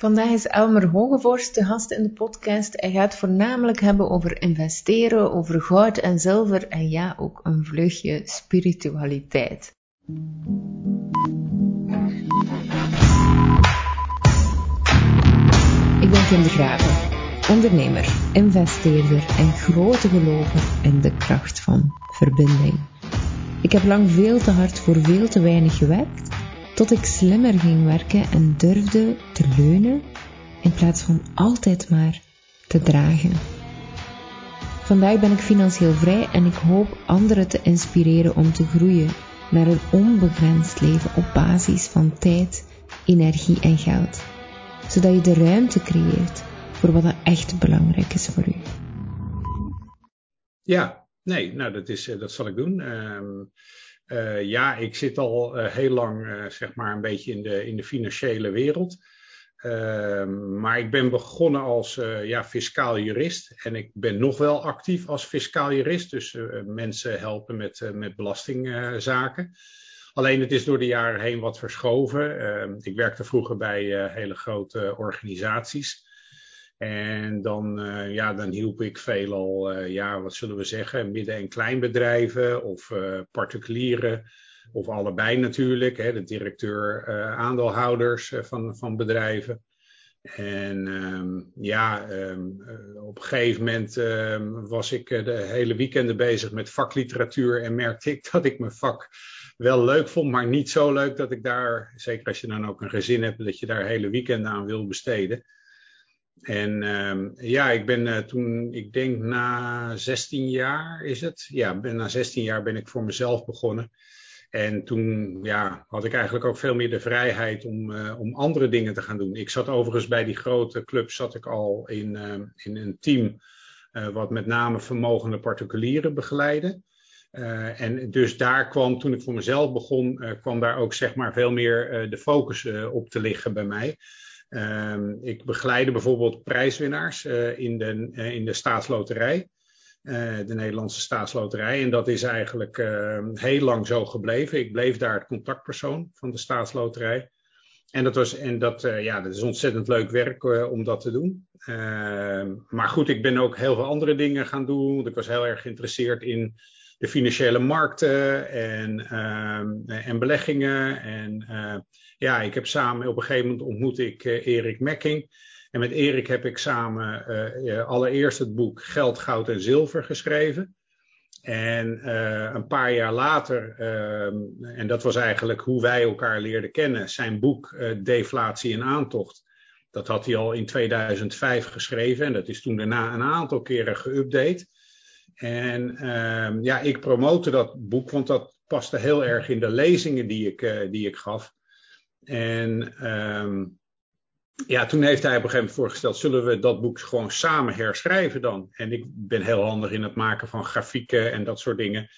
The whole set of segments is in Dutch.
Vandaag is Elmer Hogevorst de gast in de podcast. Hij gaat voornamelijk hebben over investeren, over goud en zilver en ja, ook een vleugje spiritualiteit. Ik ben Kim de Graven, ondernemer, investeerder en grote gelover in de kracht van verbinding. Ik heb lang veel te hard voor veel te weinig gewerkt tot ik slimmer ging werken en durfde te leunen in plaats van altijd maar te dragen. Vandaag ben ik financieel vrij en ik hoop anderen te inspireren om te groeien naar een onbegrensd leven op basis van tijd, energie en geld, zodat je de ruimte creëert voor wat er echt belangrijk is voor u. Ja, nee, nou dat, is, eh, dat zal ik doen. Uh, uh, ja, ik zit al uh, heel lang, uh, zeg maar, een beetje in de, in de financiële wereld. Ehm, maar ik ben begonnen als ja, fiscaal jurist. En ik ben nog wel actief als fiscaal jurist. Dus mensen helpen met, met belastingzaken. Alleen het is door de jaren heen wat verschoven. Ehm, ik werkte vroeger bij hele grote organisaties. En dan, uh, ja, dan hielp ik veelal, uh, ja, wat zullen we zeggen, midden- en kleinbedrijven of uh, particulieren. Of allebei natuurlijk, hè, de directeur, aandeelhouders van, van bedrijven. En um, ja, um, op een gegeven moment um, was ik de hele weekenden bezig met vakliteratuur en merkte ik dat ik mijn vak wel leuk vond, maar niet zo leuk dat ik daar, zeker als je dan ook een gezin hebt, dat je daar hele weekenden aan wil besteden. En um, ja, ik ben uh, toen, ik denk na 16 jaar is het. Ja, ben, na 16 jaar ben ik voor mezelf begonnen. En toen ja, had ik eigenlijk ook veel meer de vrijheid om, uh, om andere dingen te gaan doen. Ik zat overigens bij die grote club, zat ik al in, uh, in een team wat met name vermogende particulieren begeleidde. en dus daar kwam, toen ik voor mezelf begon, kwam daar ook zeg maar veel meer de focus op te liggen bij mij. Um, ik begeleide bijvoorbeeld prijswinnaars uh, in, de, uh, in de staatsloterij, uh, de Nederlandse staatsloterij. En dat is eigenlijk ehm, heel lang zo gebleven. Ik bleef daar het contactpersoon van de staatsloterij. En dat, was, en dat, ja, dat is ontzettend leuk werk om dat te doen. Ehm, maar goed, ik ben ook heel veel andere dingen gaan doen. Want ik was heel erg geïnteresseerd in de financiële markten en, en beleggingen. En ja, ik heb samen, op een gegeven moment ontmoette ik uh, Erik Mekking. En met Erik heb ik samen uh, allereerst het boek Geld, Goud en Zilver geschreven. En een paar jaar later, uh, en dat was eigenlijk hoe wij elkaar leerden kennen, zijn boek Deflatie en Aantocht. Dat had hij al in 2005 geschreven en dat is toen daarna een aantal keren geüpdate. En ja, ik promote dat boek, want dat paste heel erg in de lezingen die ik, die ik gaf. En um, ja, toen heeft hij op een gegeven moment voorgesteld, zullen we dat boek gewoon samen herschrijven dan? En ik ben heel handig in het maken van grafieken en dat soort dingen.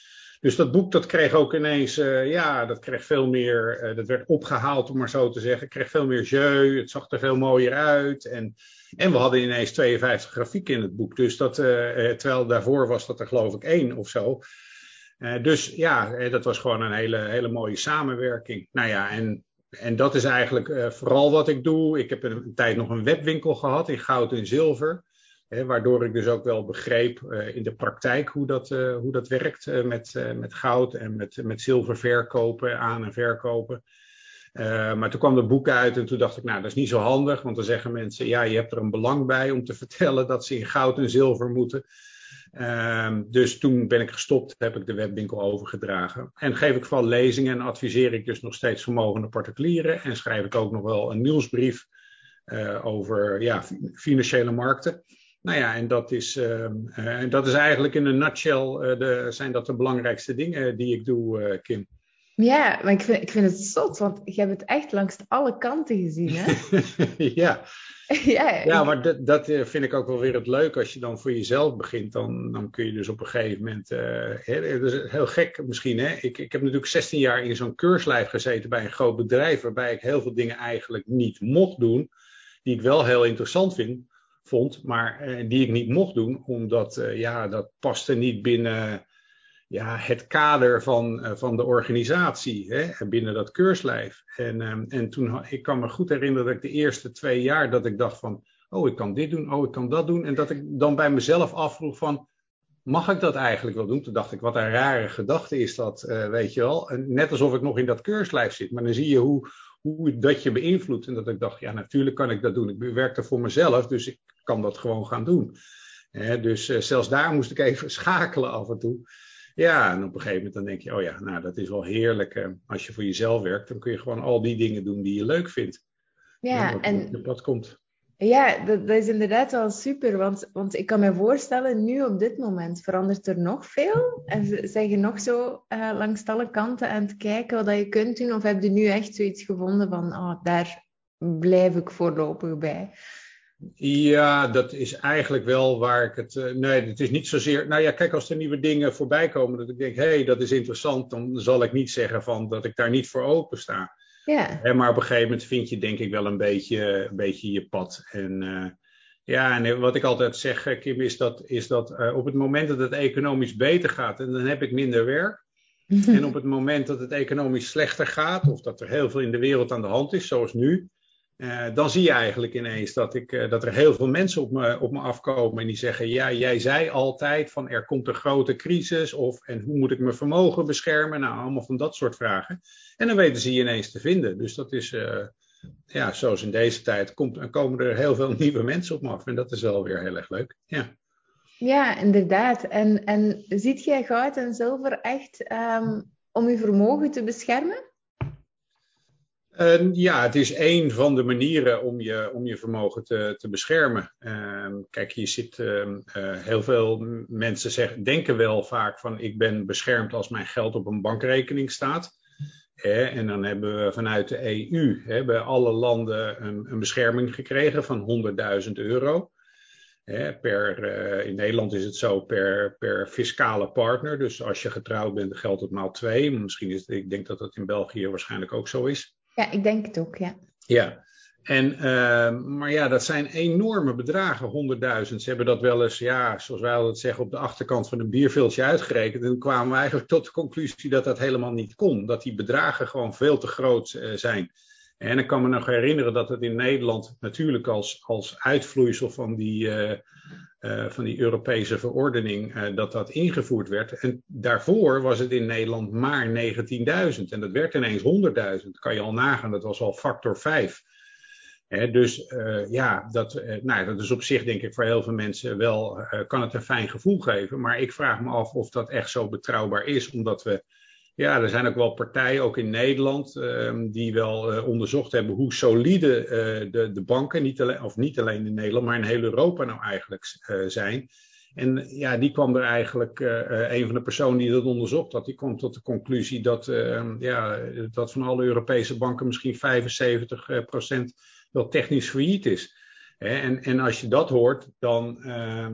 Dus dat boek, dat kreeg ook ineens, uh, ja, dat kreeg veel meer, uh, dat werd opgehaald om maar zo te zeggen. Het kreeg veel meer jeu, het zag er veel mooier uit. En, en we hadden ineens 52 grafieken in het boek. Dus dat, uh, terwijl daarvoor was dat er geloof ik één of zo. dus ja, dat was gewoon een hele, hele mooie samenwerking. Nou ja, en en dat is eigenlijk vooral wat ik doe. Ik heb een, tijd nog een webwinkel gehad in goud en zilver. Hè, waardoor ik dus ook wel begreep in de praktijk hoe dat, hoe dat werkt met, met goud en met, met zilver verkopen, aan- en verkopen. Maar toen kwam het boek uit en toen dacht ik, nou, dat is niet zo handig. Want dan zeggen mensen, ja, je hebt er een belang bij om te vertellen dat ze in goud en zilver moeten. Um, dus toen ben ik gestopt, heb ik de webwinkel overgedragen. En geef ik vooral lezingen en adviseer ik dus nog steeds vermogende particulieren. En schrijf ik ook nog wel een nieuwsbrief uh, over ja, financiële markten. Nou ja, en dat is, uh, uh, dat is eigenlijk in een nutshell, de, zijn dat de belangrijkste dingen die ik doe, Kim. Ja, maar ik vind, ik vind het zot, want je hebt het echt langs alle kanten gezien, hè? ja. ja, ja, maar dat, dat vind ik ook wel weer het leuke. Als je dan voor jezelf begint, dan, dan kun je dus op een gegeven moment... Uh, hè, dat is heel gek misschien, hè? Ik, ik heb natuurlijk 16 jaar in zo'n keurslijf gezeten bij een groot bedrijf... waarbij ik heel veel dingen eigenlijk niet mocht doen... die ik wel heel interessant vind, vond, maar uh, die ik niet mocht doen... omdat, uh, ja, dat paste niet binnen ja, het kader van, van de organisatie hè, binnen dat keurslijf. En, ehm, en toen, ik kan me goed herinneren dat ik de eerste twee jaar dat ik dacht van, oh, ik kan dit doen, oh, ik kan dat doen. En dat ik dan bij mezelf afvroeg van, mag ik dat eigenlijk wel doen? Toen dacht ik, wat een rare gedachte is dat, uh, weet je wel. En net alsof ik nog in dat keurslijf zit. Maar dan zie je hoe, hoe dat je beïnvloedt. En dat ik dacht, ja, natuurlijk kan ik dat doen. Ik werkte voor mezelf, dus ik kan dat gewoon gaan doen. dus uh, zelfs daar moest ik even schakelen af en toe. Ja, en op een gegeven moment dan denk je, oh ja, nou dat is wel heerlijk. Uh, als je voor jezelf werkt, dan kun je gewoon al die dingen doen die je leuk vindt. Ja, en, op pad komt. Ja, dat, dat, is inderdaad wel super. Want, want ik kan me voorstellen, nu op dit moment verandert er nog veel. En zijn je nog zo uh, langs alle kanten aan het kijken wat je kunt doen? Of heb je nu echt zoiets gevonden van, oh, daar blijf ik voorlopig bij? Ja, dat is eigenlijk wel waar ik het. Uh, nee, het is niet zozeer. Nou ja, kijk, als er nieuwe dingen voorbij komen, dat ik denk, hé, hey, dat is interessant, dan zal ik niet zeggen van dat ik daar niet voor open sta. Ja. maar op een gegeven moment vind je denk ik wel een beetje, een beetje je pad. En uh, ja, en wat ik altijd zeg, eh, Kim, is dat, is dat uh, op het moment dat het economisch beter gaat, en dan heb ik minder werk. en op het moment dat het economisch slechter gaat, of dat er heel veel in de wereld aan de hand is, zoals nu, uh, dan zie je eigenlijk ineens dat, ik, uh, dat er heel veel mensen op me, op me afkomen en die zeggen: Ja, jij zei altijd van er komt een grote crisis of en hoe moet ik mijn vermogen beschermen? Nou, allemaal van dat soort vragen. En dan weten ze je ineens te vinden. Dus dat is, uh, ja, zoals in deze tijd, komt, komen er heel veel nieuwe mensen op me af en dat is wel weer heel erg leuk. Ja. Ja, inderdaad. En, en ziet jij goud en zilver echt um, om je vermogen te beschermen? Uh, ja, het is een van de manieren om je, om je vermogen te, te beschermen. Uh, kijk, je zit, uh, heel veel mensen zeggen, denken wel vaak van ik ben beschermd als mijn geld op een bankrekening staat. en dan hebben we vanuit de EU bij alle landen een, een bescherming gekregen van 100.000 euro. per, uh, in Nederland is het zo per, per fiscale partner. Dus als je getrouwd bent, geldt het maal twee. Misschien is het, ik denk dat dat in België waarschijnlijk ook zo is. Ja, ik denk het ook, ja. Ja, en, uh, maar ja, dat zijn enorme bedragen, 100.000. Ze hebben dat wel eens, ja, zoals wij altijd zeggen, op de achterkant van een bierviltje uitgerekend. En kwamen we eigenlijk tot de conclusie dat dat helemaal niet kon. Dat die bedragen gewoon veel te groot uh, zijn. En ik kan me nog herinneren dat het in Nederland natuurlijk als, als uitvloeisel van die, uh, uh, van die Europese verordening, uh, dat dat ingevoerd werd. En daarvoor was het in Nederland maar 19.000 en dat werd ineens 100.000. Kan je al nagaan, dat was al factor 5. He, dus ja, dat, nou, dat is op zich denk ik voor heel veel mensen wel, kan het een fijn gevoel geven. Maar ik vraag me af of dat echt zo betrouwbaar is, omdat we ja, er zijn ook wel partijen, ook in Nederland, uh, die wel uh, onderzocht hebben hoe solide uh, de, de banken, niet alleen, of niet alleen in Nederland, maar in heel Europa nou eigenlijk zijn. En ja, die kwam er eigenlijk, een van de personen die dat onderzocht had, die kwam tot de conclusie dat, ehm, ja, dat van alle Europese banken misschien 75% wel technisch failliet is. En, en, als je dat hoort, dan,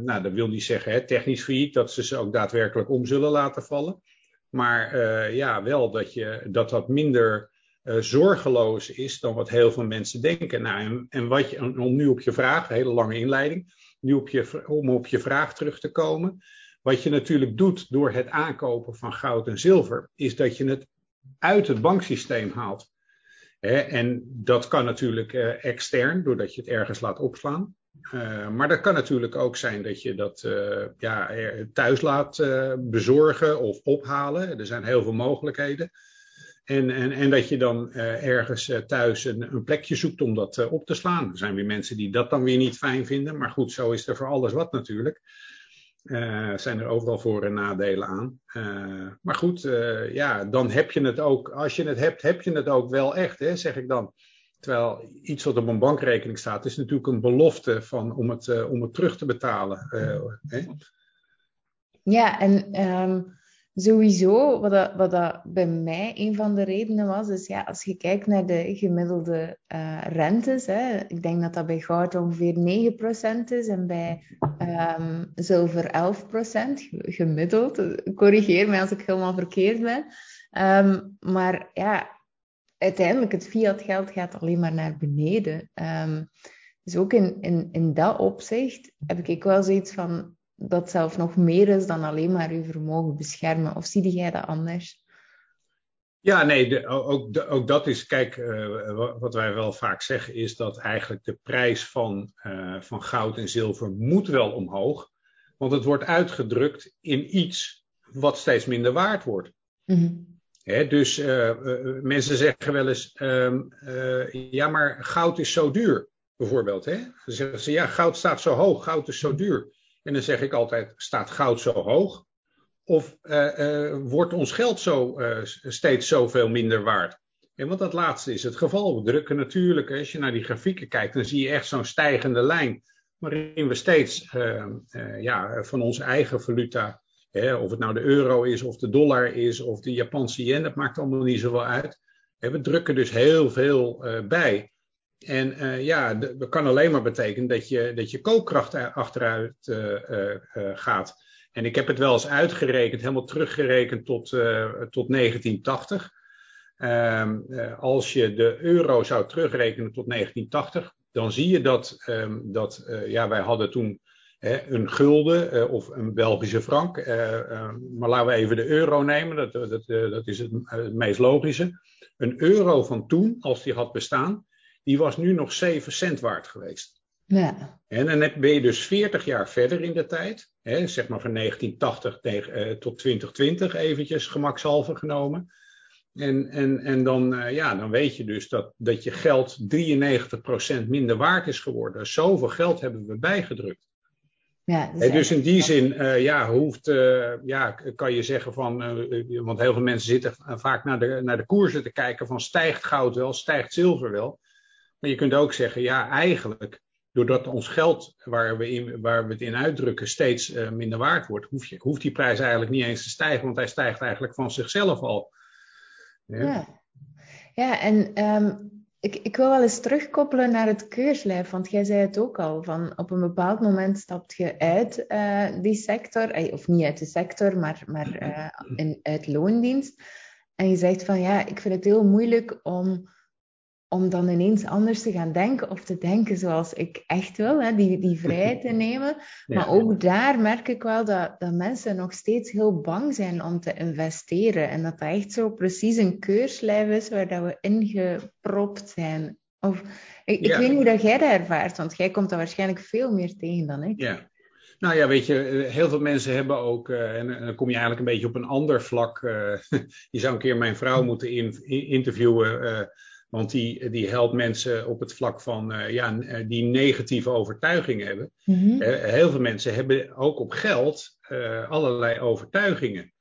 nou, dat wil niet zeggen hè, technisch failliet, dat ze ze ook daadwerkelijk om zullen laten vallen. Maar uh, ja, wel dat, je, dat dat minder uh, zorgeloos is dan wat heel veel mensen denken. Nou, en, en wat je, om nu op je vraag, een hele lange inleiding, nu op je, om op je vraag terug te komen. Wat je natuurlijk doet door het aankopen van goud en zilver, is dat je het uit het banksysteem haalt. en dat kan natuurlijk uh, extern, doordat je het ergens laat opslaan. Uh, maar dat kan natuurlijk ook zijn dat je dat uh, ja, thuis laat uh, bezorgen of ophalen. Er zijn heel veel mogelijkheden. En, en, en dat je dan ergens thuis een, een, plekje zoekt om dat op te slaan. Er zijn weer mensen die dat dan weer niet fijn vinden. Maar goed, zo is er voor alles wat natuurlijk. zijn er overal voor- en nadelen aan. maar goed, ja, dan heb je het ook. Als je het hebt, heb je het ook wel echt, hè, zeg ik dan. Terwijl iets wat op een bankrekening staat, is natuurlijk een belofte van, om, het, uh, om het terug te betalen. Uh, hè? Ja, en um, sowieso, wat, dat, wat dat bij mij een van de redenen was, is ja, als je kijkt naar de gemiddelde uh, rentes, hè, ik denk dat dat bij goud ongeveer 9% is en bij um, zilver 11% gemiddeld. Corrigeer mij als ik helemaal verkeerd ben. Um, maar ja, uiteindelijk het fiat geld gaat alleen maar naar beneden. Um, dus ook in, in, in dat opzicht heb ik wel zoiets van, dat zelf nog meer is dan alleen maar uw vermogen beschermen? Of zie jij dat anders? Ja, nee, ook, ook dat is, kijk, uh, wat wij wel vaak zeggen is dat eigenlijk de prijs van, uh, van goud en zilver moet wel omhoog. Want het wordt uitgedrukt in iets wat steeds minder waard wordt. Mm dus uh, mensen zeggen wel eens, ehm, ja, maar goud is zo duur, bijvoorbeeld. Hè? Dan zeggen ze, ja, goud staat zo hoog, goud is zo duur. En dan zeg ik altijd, staat goud zo hoog? Of wordt ons geld zo, steeds zoveel minder waard? En want dat laatste is het geval. We drukken natuurlijk, als je naar die grafieken kijkt, dan zie je echt zo'n stijgende lijn. Waarin we steeds ja, van onze eigen valuta, of het nou de euro is, of de dollar is, of de Japanse yen, dat maakt allemaal niet zoveel uit. we drukken dus heel veel bij. En uh, ja, dat kan alleen maar betekenen dat je, dat je koopkracht achteruit uh, gaat. En ik heb het wel eens uitgerekend, helemaal teruggerekend tot, tot 1980. Um, als je de euro zou terugrekenen tot 1980, dan zie je dat, um, dat ja, wij hadden toen een gulden of een Belgische frank. maar laten we even de euro nemen, dat, dat, dat is het, het meest logische. Een euro van toen, als die had bestaan, die was nu nog 7 cent waard geweest. Ja. En dan ben je dus 40 jaar verder in de tijd, hè, zeg maar van 1980 tegen, eh, tot 2020 eventjes gemakshalve genomen. En, en, en dan, ja, dan weet je dus dat, dat je geld 93% minder waard is geworden. Zoveel geld hebben we bijgedrukt. Ja, dus in die zin, uh, ja, hoeft, uh, ja, kan je zeggen van, want heel veel mensen zitten vaak naar de, naar de koersen te kijken van stijgt goud wel, stijgt zilver wel. Maar je kunt ook zeggen, ja, eigenlijk, doordat ons geld waar we, in, waar we het in uitdrukken steeds minder waard wordt, hoeft, je, hoeft die prijs eigenlijk niet eens te stijgen, want hij stijgt eigenlijk van zichzelf al. Ja, ja. ja en um, ik, ik wil wel eens terugkoppelen naar het keurslijf, want jij zei het ook al, van op een bepaald moment stapt je uit uh, die sector, of niet uit de sector, maar, maar uh, in, uit loondienst. En je zegt van ja, ik vind het heel moeilijk om om dan ineens anders te gaan denken of te denken zoals ik echt wil, hè, die, die vrijheid te nemen. Maar ook daar merk ik wel dat, dat mensen nog steeds heel bang zijn om te investeren. En dat dat echt zo precies een keurslijf is waar dat we ingepropt zijn. Of, ik, ik weet niet hoe dat jij dat ervaart, want jij komt daar waarschijnlijk veel meer tegen dan ik. Ja. Nou ja, weet je, eh, heel veel mensen hebben ook, uh, en, dan kom je eigenlijk een beetje op een ander vlak. Uh, je zou een keer mijn vrouw moeten in, interviewen. Want die, die helpt mensen op het vlak van uh, ja, eh, die negatieve overtuigingen hebben. Mm -hmm. uh, heel veel mensen hebben ook op geld uh, allerlei overtuigingen.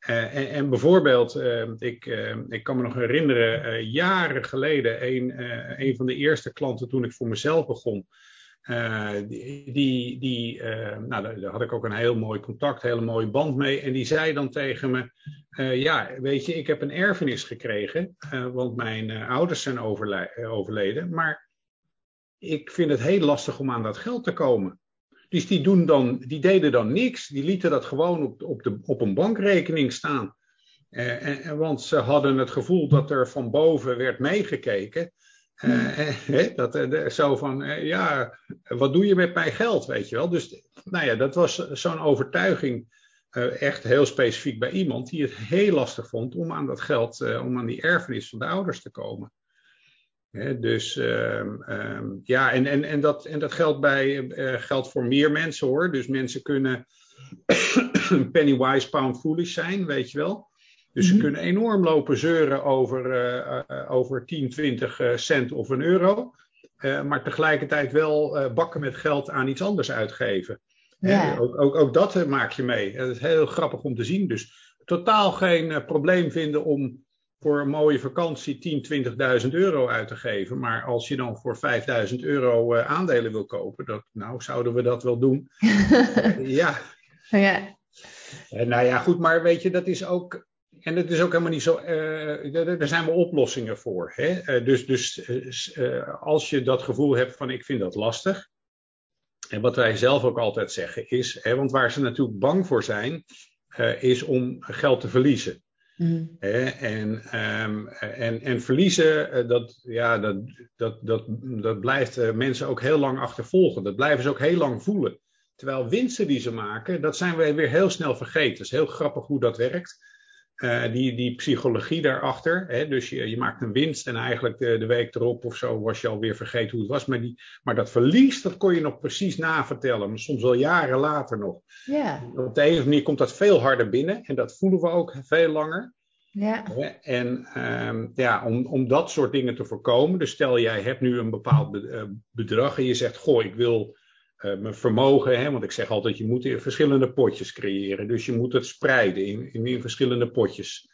En, en, bijvoorbeeld, ik, ik kan me nog herinneren, jaren geleden, een, een van de eerste klanten toen ik voor mezelf begon, uh, die, die, uh, nou, daar had ik ook een heel mooi contact, hele mooie band mee. En die zei dan tegen me: uh, Ja, weet je, ik heb een erfenis gekregen, want mijn ouders zijn overleden. Maar ik vind het heel lastig om aan dat geld te komen. Dus die, doen dan, die deden dan niks. Die lieten dat gewoon op, op, de, op een bankrekening staan. En, want ze hadden het gevoel dat er van boven werd meegekeken. Uh, dat, uh, zo van, ja, wat doe je met mijn geld, weet je wel. Dus, nou ja, dat was zo'n overtuiging echt heel specifiek bij iemand die het heel lastig vond om aan dat geld, om aan die erfenis van de ouders te komen. dus ehm, ehm, ja, en, en, en, dat, en dat geldt, bij, geldt voor meer mensen hoor. Dus mensen kunnen penny wise, pound foolish zijn, weet je wel. Dus ze mhm. kunnen enorm lopen zeuren over, uh, over 10, 20 cent of een euro. Maar tegelijkertijd wel bakken met geld aan iets anders uitgeven. Ja. Ook, ook, ook, dat maak je mee. Dat is heel grappig om te zien. Dus totaal geen probleem vinden om voor een mooie vakantie 10, 20.000 euro uit te geven. Maar als je dan voor 5.000 euro aandelen wil kopen, dat, nou zouden we dat wel doen. ja. ja. nou ja, goed, maar weet je, dat is ook en het is ook helemaal niet zo. Uh, daar zijn wel oplossingen voor. Hè? Uh, dus dus uh, als je dat gevoel hebt van ik vind dat lastig. En wat wij zelf ook altijd zeggen is, hè, want waar ze natuurlijk bang voor zijn, is om geld te verliezen. Mm. En, um, en, en verliezen, dat, ja, dat, dat, dat, dat blijft mensen ook heel lang achtervolgen. Dat blijven ze ook heel lang voelen. Terwijl winsten die ze maken, dat zijn wij weer heel snel vergeten. Het is heel grappig hoe dat werkt. Uh, die, die psychologie daarachter. Hè? Dus je, je maakt een winst en eigenlijk de, de, week erop of zo was je alweer vergeten hoe het was. Maar, die, maar dat verlies, dat kon je nog precies navertellen. Maar soms wel jaren later nog. Ja. Op de een of andere manier komt dat veel harder binnen. En dat voelen we ook veel langer. Ja. En um, ja, om, om dat soort dingen te voorkomen. Dus stel jij hebt nu een bepaald eh, bedrag en je zegt, goh, ik wil uh, mijn vermogen, hè, want ik zeg altijd, je moet verschillende potjes creëren. Dus je moet het spreiden in, in, verschillende potjes.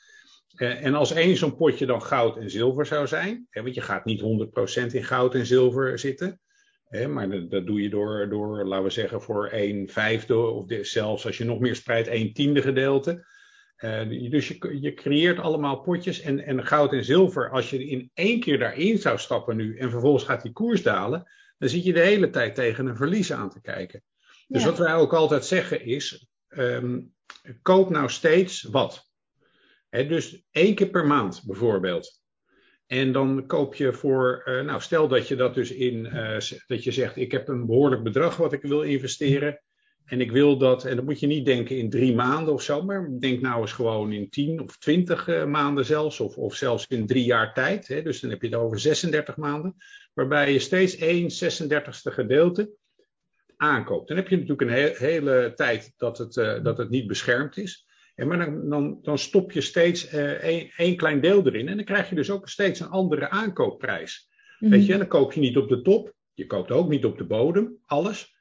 Uh, en als één zo'n potje dan goud en zilver zou zijn, hè, want je gaat niet 100% in goud en zilver zitten. Hè, maar dat, doe je door, door, laten we zeggen, voor 1 vijfde of zelfs als je nog meer spreidt, 1 tiende gedeelte. Uh, dus je, je, creëert allemaal potjes en, en goud en zilver, als je in één keer daarin zou stappen nu en vervolgens gaat die koers dalen, dan zit je de hele tijd tegen een verlies aan te kijken. Dus ja. wat wij ook altijd zeggen is, um, koop nou steeds wat. He, dus één keer per maand bijvoorbeeld. En dan koop je voor, uh, nou stel dat je dat dus in, uh, dat je zegt, ik heb een behoorlijk bedrag wat ik wil investeren. En ik wil dat, en dan moet je niet denken in drie maanden of zo, maar denk nou eens gewoon in tien of twintig uh, maanden zelfs, of, of zelfs in drie jaar tijd. Hè? Dus dan heb je het over 36 maanden, waarbij je steeds één 36ste gedeelte aankoopt. Dan heb je natuurlijk een he hele tijd dat het, uh, dat het niet beschermd is. En maar dan, dan, dan stop je steeds uh, één, klein deel erin en dan krijg je dus ook steeds een andere aankoopprijs. Mm -hmm. Weet je, en dan koop je niet op de top, je koopt ook niet op de bodem, alles.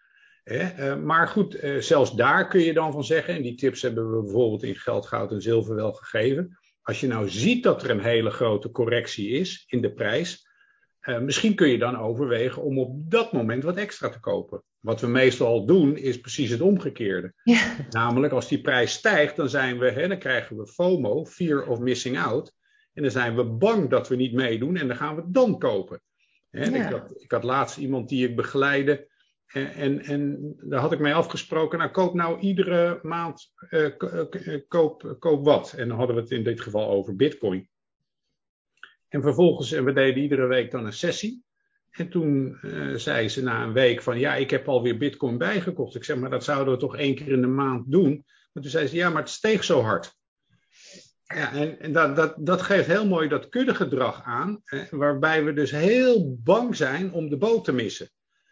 Uh, maar goed, uh, zelfs daar kun je dan van zeggen, en die tips hebben we bijvoorbeeld in geld, goud en zilver wel gegeven. Als je nou ziet dat er een hele grote correctie is in de prijs, uh, misschien kun je dan overwegen om op dat moment wat extra te kopen. Wat we meestal doen is precies het omgekeerde. Ja. Namelijk als die prijs stijgt, dan, zijn we, hè, dan krijgen we FOMO, fear of missing out. En dan zijn we bang dat we niet meedoen en dan gaan we dan kopen. Hè, ja. ik, had, ik had laatst iemand die ik begeleide. En, en, en, daar had ik mee afgesproken, nou koop nou iedere maand, uh, koop, koop wat. En dan hadden we het in dit geval over bitcoin. En vervolgens, en we deden iedere week dan een sessie. En toen uh, zei ze na een week van, ja, ik heb alweer bitcoin bijgekocht. Ik zeg, maar dat zouden we toch één keer in de maand doen? Maar toen zei ze, ja, maar het steeg zo hard. Ja, en, en dat, dat, dat geeft heel mooi dat kuddegedrag aan, hè, waarbij we dus heel bang zijn om de boot te missen.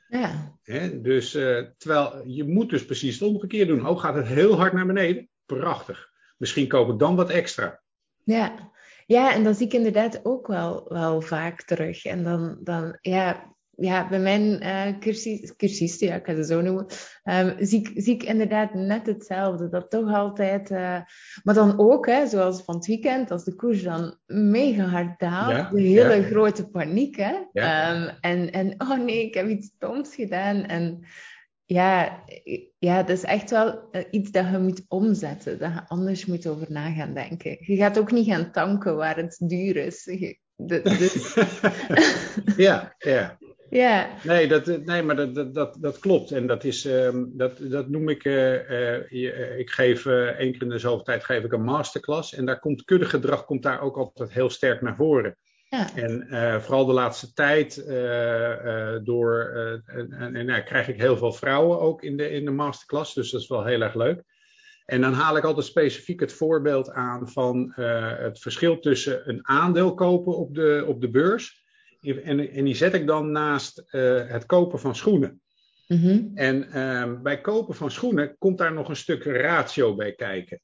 Ja. He, dus uh, terwijl je moet dus precies het omgekeerde doen. Ook gaat het heel hard naar beneden. Prachtig. Misschien koop ik dan wat extra. Ja, ja en dat zie ik inderdaad ook wel, wel vaak terug. En dan, dan ja, ja, bij mijn uh, cursus, cursisten, ja, ik ga ze zo noemen, um, zie, ik, zie ik inderdaad net hetzelfde. Dat toch altijd, uh, maar dan ook, hè, zoals van het weekend, als de koers dan mega hard daalt, Ja, de hele ja. grote paniek, hè. Ja. Um, en, en, oh nee, ik heb iets stoms gedaan. En ja, ja, dat is echt wel uh, iets dat je moet omzetten, dat je anders moet over na gaan denken. Je gaat ook niet gaan tanken waar het duur is. Je, de, dus, ja, ja. ja, Nee, dat, nee maar dat, dat, dat, dat klopt. En dat, is, um, dat, dat noem ik. Uh, uh, ik geef uh, één keer in de zoveel tijd geef ik een masterclass. En daar komt kuddegedrag komt daar ook altijd heel sterk naar voren. Ja, En uh, vooral de laatste tijd uh, uh, door, en, en, en nou, krijg ik heel veel vrouwen ook in de, in de masterclass. Dus dat is wel heel erg leuk. En dan haal ik altijd specifiek het voorbeeld aan van het verschil tussen een aandeel kopen op de, op de beurs. En, en die zet ik dan naast het kopen van schoenen. mm -hmm. En bij kopen van schoenen komt daar nog een stuk ratio bij kijken.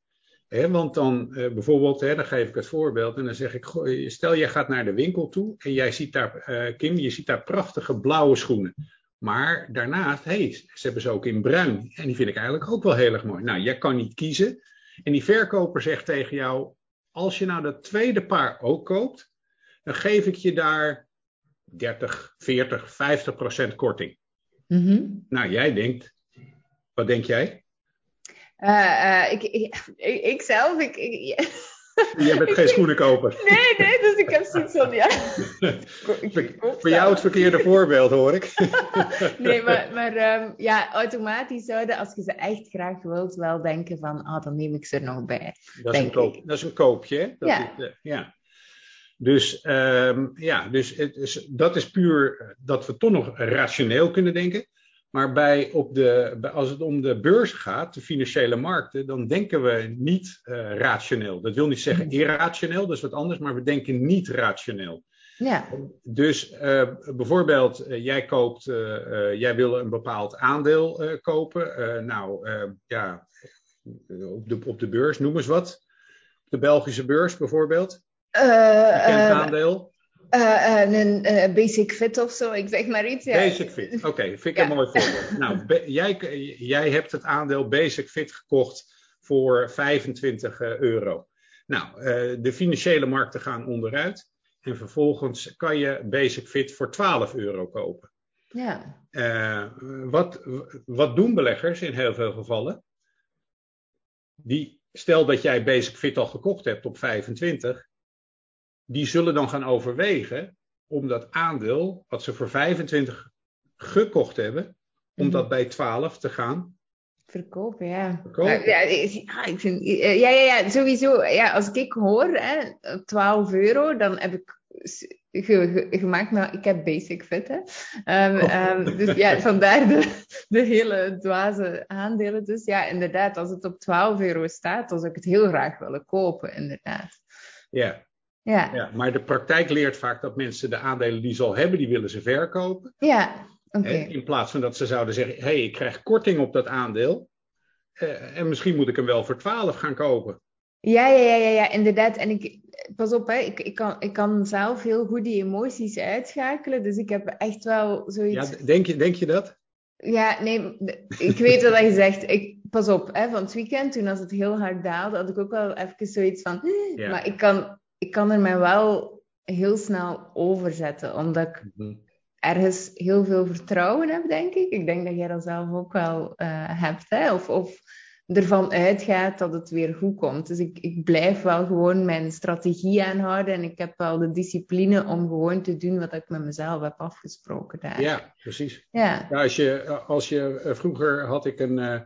He, want dan uh, bijvoorbeeld, dan geef ik het voorbeeld en dan zeg ik, goh, stel jij gaat naar de winkel toe en jij ziet daar, uh, Kim, je ziet daar prachtige blauwe schoenen. Maar daarnaast, hey, ze hebben ze ook in bruin en die vind ik eigenlijk ook wel heel erg mooi. Nou, jij kan niet kiezen en die verkoper zegt tegen jou, als je nou dat tweede paar ook koopt, dan geef ik je daar 30, 40, 50 procent korting. Mm -hmm. Nou, jij denkt, wat denk jij? Uh, uh, ik, ik, ik, ik, zelf, ik, ik ja. Je bent geen schoenenkoper. Nee, nee, dus ik heb zoiets van, ja. Voor jou het verkeerde voorbeeld, hoor ik. nee, maar, maar um, ja, automatisch zouden, als je ze echt graag wilt, wel denken van, ah, dan neem ik ze er nog bij. Dat is, een, koop, dat is een koopje, hè? Dat ja. Is, uh, ja. Dus, um, ja, dus het is, dat is puur dat we toch nog rationeel kunnen denken. Maar bij op de, als het om de beurs gaat, de financiële markten, dan denken we niet uh, rationeel. Dat wil niet zeggen Mhm. irrationeel, dat is wat anders, maar we denken niet rationeel. Ja. Dus uh, bijvoorbeeld, uh, jij koopt, jij wil een bepaald aandeel kopen. nou, ja, op de, op de beurs, noem eens wat. De Belgische beurs bijvoorbeeld. Bekend aandeel. Uh, een uh, basic fit of zo, ik zeg maar iets. Ja. Basic fit, oké, okay, vind ik ja. een mooi voorbeeld. nou, jij, jij hebt het aandeel Basic Fit gekocht voor 25 euro. Nou, uh, de financiële markten gaan onderuit. En vervolgens kan je Basic Fit voor 12 euro kopen. Ja. wat, wat doen beleggers in heel veel gevallen? Die, stel dat jij Basic Fit al gekocht hebt op 25 die zullen dan gaan overwegen om dat aandeel, wat ze voor 25 gekocht hebben, om mm. dat bij 12 te gaan verkopen. Ja, verkopen. ja, ik vind, ja, ja, ja, sowieso. Ja, als ik hoor hè, 12 euro, dan heb ik gemaakt, maar ik heb basic fit. Hè. Um, Oh. um, dus ja, vandaar de, de hele dwaze aandelen. Dus ja, inderdaad, als het op 12 euro staat, dan zou ik het heel graag willen kopen, inderdaad. Ja. Ja. ja, maar de praktijk leert vaak dat mensen de aandelen die ze al hebben, die willen ze verkopen. Ja, oké. Okay. In plaats van dat ze zouden zeggen, hé, hey, ik krijg korting op dat aandeel. Uh, en misschien moet ik hem wel voor 12 gaan kopen. Ja, ja, ja, ja, ja inderdaad. En ik, pas op, hè, ik, ik, kan, ik kan zelf heel goed die emoties uitschakelen. Dus ik heb echt wel zoiets... Ja, denk je, denk je dat? Ja, nee, ik weet wat je zegt. Ik, pas op, hè, van het weekend, toen als het heel hard daalde, had ik ook wel even zoiets van... Ja. Maar ik kan, ik kan er mij wel heel snel overzetten, omdat ik Mhm. ergens heel veel vertrouwen heb, denk ik. Ik denk dat jij dat zelf ook wel eh, hebt, hè? Of, of ervan uitgaat dat het weer goed komt. Dus ik, ik blijf wel gewoon mijn strategie aanhouden en ik heb wel de discipline om gewoon te doen wat ik met mezelf heb afgesproken daar. Ja, precies. Ja. Ja, als je, als je uh, vroeger had ik een, uh,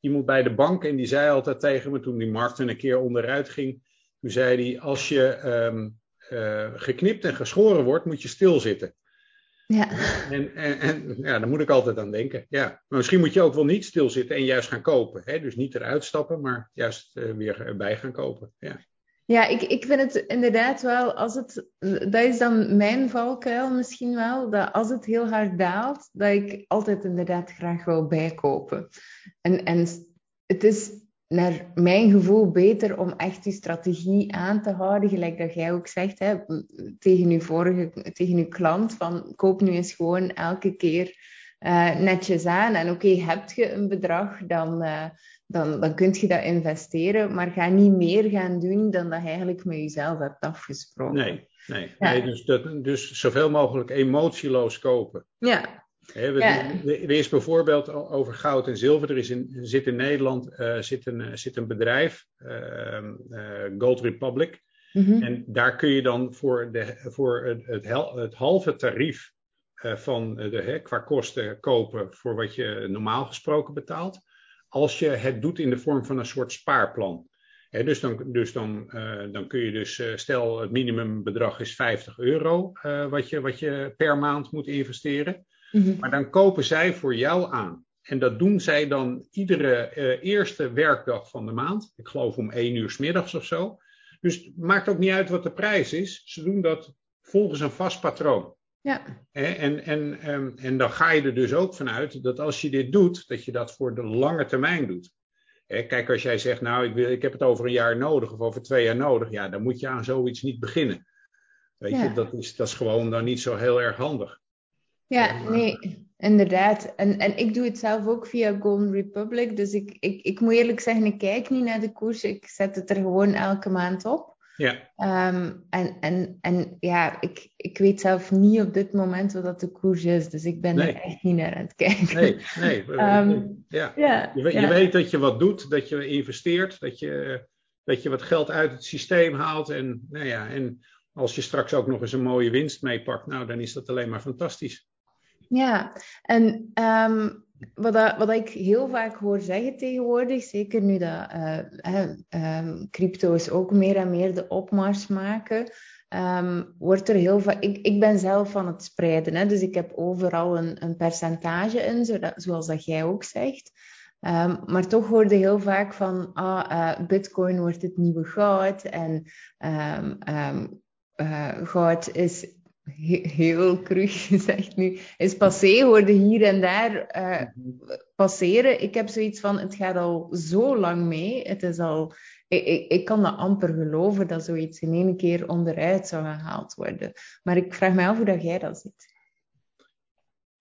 iemand bij de bank en die zei altijd tegen me toen die markt een keer onderuit ging. Toen zei hij, als je um, uh, geknipt en geschoren wordt, moet je stilzitten. Ja. En, en, en ja, daar moet ik altijd aan denken. Ja. Maar misschien moet je ook wel niet stilzitten en juist gaan kopen. Hè? Dus niet eruit stappen, maar juist uh, weer erbij gaan kopen. Ja. Ja, ik, ik vind het inderdaad wel, als het, dat is dan mijn valkuil misschien wel, dat als het heel hard daalt, dat ik altijd inderdaad graag wil bijkopen. En, en het is naar mijn gevoel beter om echt die strategie aan te houden, gelijk dat jij ook zegt, hè, tegen je vorige, tegen je klant, van koop nu eens gewoon elke keer uh, netjes aan. En oké, okay, heb je een bedrag, dan, uh, dan, dan kun je dat investeren, maar ga niet meer gaan doen dan dat je eigenlijk met jezelf hebt afgesproken. Nee, nee, ja. nee dus, dat, dus zoveel mogelijk emotieloos kopen. Ja, He, we, Ja. Er is bijvoorbeeld over goud en zilver. Er is in, zit in Nederland uh, zit een, zit een bedrijf, uh, uh, Gold Republic. Mhm. En daar kun je dan voor, de, voor het, het, hel, het halve tarief eh, van de, qua kosten kopen voor wat je normaal gesproken betaalt. Als je het doet in de vorm van een soort spaarplan. Dus dan, dus dan, dan kun je dus, stel het minimumbedrag is 50 euro wat, je, wat je per maand moet investeren. Mhm. Maar dan kopen zij voor jou aan. En dat doen zij dan iedere uh, eerste werkdag van de maand. Ik geloof om één uur s middags of zo. Dus het maakt ook niet uit wat de prijs is. Ze doen dat volgens een vast patroon. Ja. En, en, um, en dan ga je er dus ook vanuit dat als je dit doet, dat je dat voor de lange termijn doet. Kijk, als jij zegt, nou, ik, wil, ik heb het over een jaar nodig of over twee jaar nodig, ja, dan moet je aan zoiets niet beginnen. Weet Ja. je, dat is, dat is gewoon dan niet zo heel erg handig. Ja, nee, inderdaad. En, en ik doe het zelf ook via Golden Republic. Dus ik, ik, ik moet eerlijk zeggen, ik kijk niet naar de koers. Ik zet het er gewoon elke maand op. Ja, Ehm, en, en, en ja, ik, ik weet zelf niet op dit moment wat dat de koers is. Dus ik ben Nee. er echt niet naar aan het kijken. nee, nee. Ehm, ja. Ja, Je, weet dat je wat doet, dat je investeert, dat je, dat je wat geld uit het systeem haalt. En, nou ja, en als je straks ook nog eens een mooie winst meepakt, nou, dan is dat alleen maar fantastisch. Ja, en ehm, wat, wat ik heel vaak hoor zeggen tegenwoordig, zeker nu dat eh, ehm, crypto's ook meer en meer de opmars maken, ehm, wordt er heel vaak. Ik, ik ben zelf van het spreiden, hè, dus ik heb overal een, een percentage in, zoals dat jij ook zegt. Maar toch hoorde heel vaak van, ah, uh, bitcoin wordt het nieuwe goud en uh, goud is heel cru gezegd nu, is passé, hoorde hier en daar uh, passeren. Ik heb zoiets van, het gaat al zo lang mee. Het is al, ik, ik, ik, kan dat amper geloven dat zoiets in één keer onderuit zou gehaald worden. Maar ik vraag me af hoe dat jij dat ziet.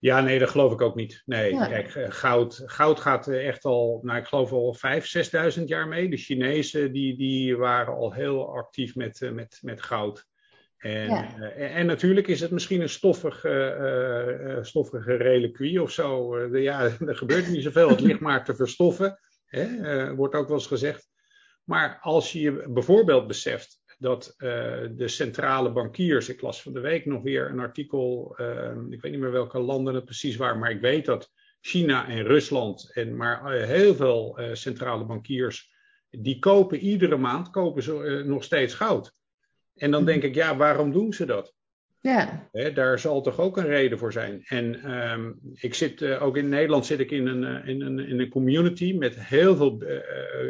Ja, nee, dat geloof ik ook niet. Nee, kijk, eh, goud, goud gaat echt al, nou, ik geloof al vijf, zesduizend jaar mee. De Chinezen die, die waren al heel actief met, eh, met, met goud. En, ja. uh, en, natuurlijk is het misschien een stoffige, uh, stoffige reliquie of zo. De, ja, er gebeurt niet zoveel. Het ligt maar te verstoffen, hè, wordt ook wel eens gezegd. Maar als je bijvoorbeeld beseft dat de centrale bankiers, ik las van de week nog weer een artikel, ik weet niet meer welke landen het precies waren, maar ik weet dat China en Rusland, en maar heel veel centrale bankiers, die kopen iedere maand kopen ze, nog steeds goud. En dan denk ik, ja, waarom doen ze dat? Ja. He, daar zal toch ook een reden voor zijn. En um, ik zit ook in Nederland zit ik in een, in een, in een community met heel veel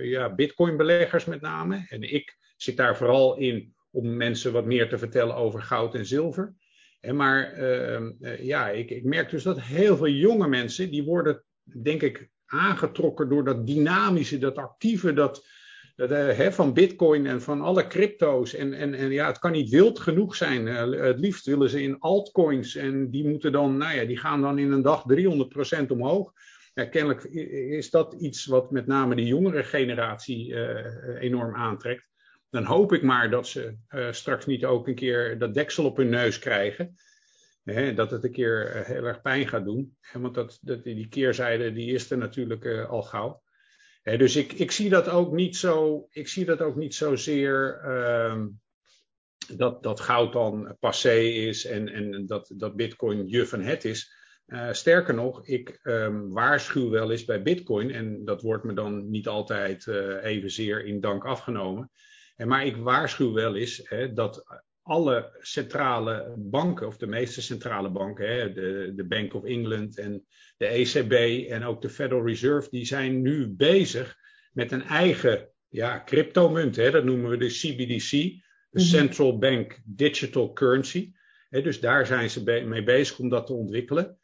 ja, bitcoin-beleggers met name. En ik zit daar vooral in om mensen wat meer te vertellen over goud en zilver. En maar uh, ja, ik, ik, merk dus dat heel veel jonge mensen, die worden denk ik aangetrokken door dat dynamische, dat actieve, dat, uh, van bitcoin en van alle crypto's. En, en, en ja, het kan niet wild genoeg zijn. Uh, het liefst willen ze in altcoins en die moeten dan, nou ja, die gaan dan in een dag 300% omhoog. Kennelijk is dat iets wat met name de jongere generatie enorm aantrekt dan hoop ik maar dat ze straks niet ook een keer dat deksel op hun neus krijgen. Hè, dat het een keer heel erg pijn gaat doen. Want dat, dat, die keerzijde die is er natuurlijk al gauw. Dus ik, ik, zie dat ook niet zo, ik zie dat ook niet zozeer ehm, dat, dat goud dan passé is en, en dat, dat bitcoin je van het is. sterker nog, ik um, waarschuw wel eens bij bitcoin, en dat wordt me dan niet altijd evenzeer in dank afgenomen. En maar ik waarschuw wel eens hè, dat alle centrale banken, of de meeste centrale banken, hè, de, de Bank of England en de ECB en ook de Federal Reserve, die zijn nu bezig met een eigen ja, cryptomunt. Hè, dat noemen we de CBDC, de mhm. Central Bank Digital Currency. Hè, dus daar zijn ze mee bezig om dat te ontwikkelen.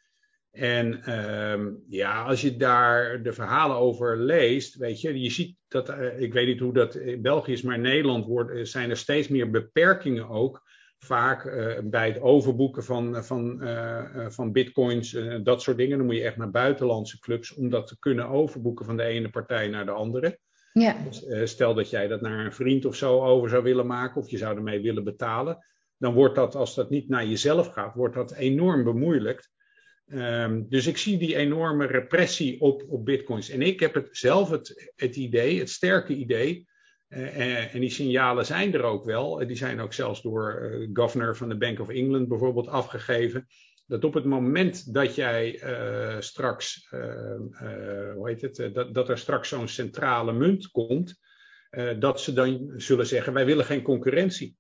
En um, ja, als je daar de verhalen over leest, weet je, je ziet dat, uh, ik weet niet hoe dat in België is, maar in Nederland wordt, eh, zijn er steeds meer beperkingen ook. Vaak uh, bij het overboeken van, van, uh, van bitcoins, dat soort dingen. Dan moet je echt naar buitenlandse clubs om dat te kunnen overboeken van de ene partij naar de andere. Ja. Dus, stel dat jij dat naar een vriend of zo over zou willen maken, of je zou ermee willen betalen. Dan wordt dat, als dat niet naar jezelf gaat, wordt dat enorm bemoeilijkt. Um, dus ik zie die enorme repressie op, op bitcoins. En ik heb het zelf het, het idee, het sterke idee, uh, en die signalen zijn er ook wel, die zijn ook zelfs door uh, governor van de Bank of England bijvoorbeeld afgegeven, dat op het moment dat jij straks, hoe heet het, dat, dat er straks zo'n centrale munt komt, dat ze dan zullen zeggen, wij willen geen concurrentie.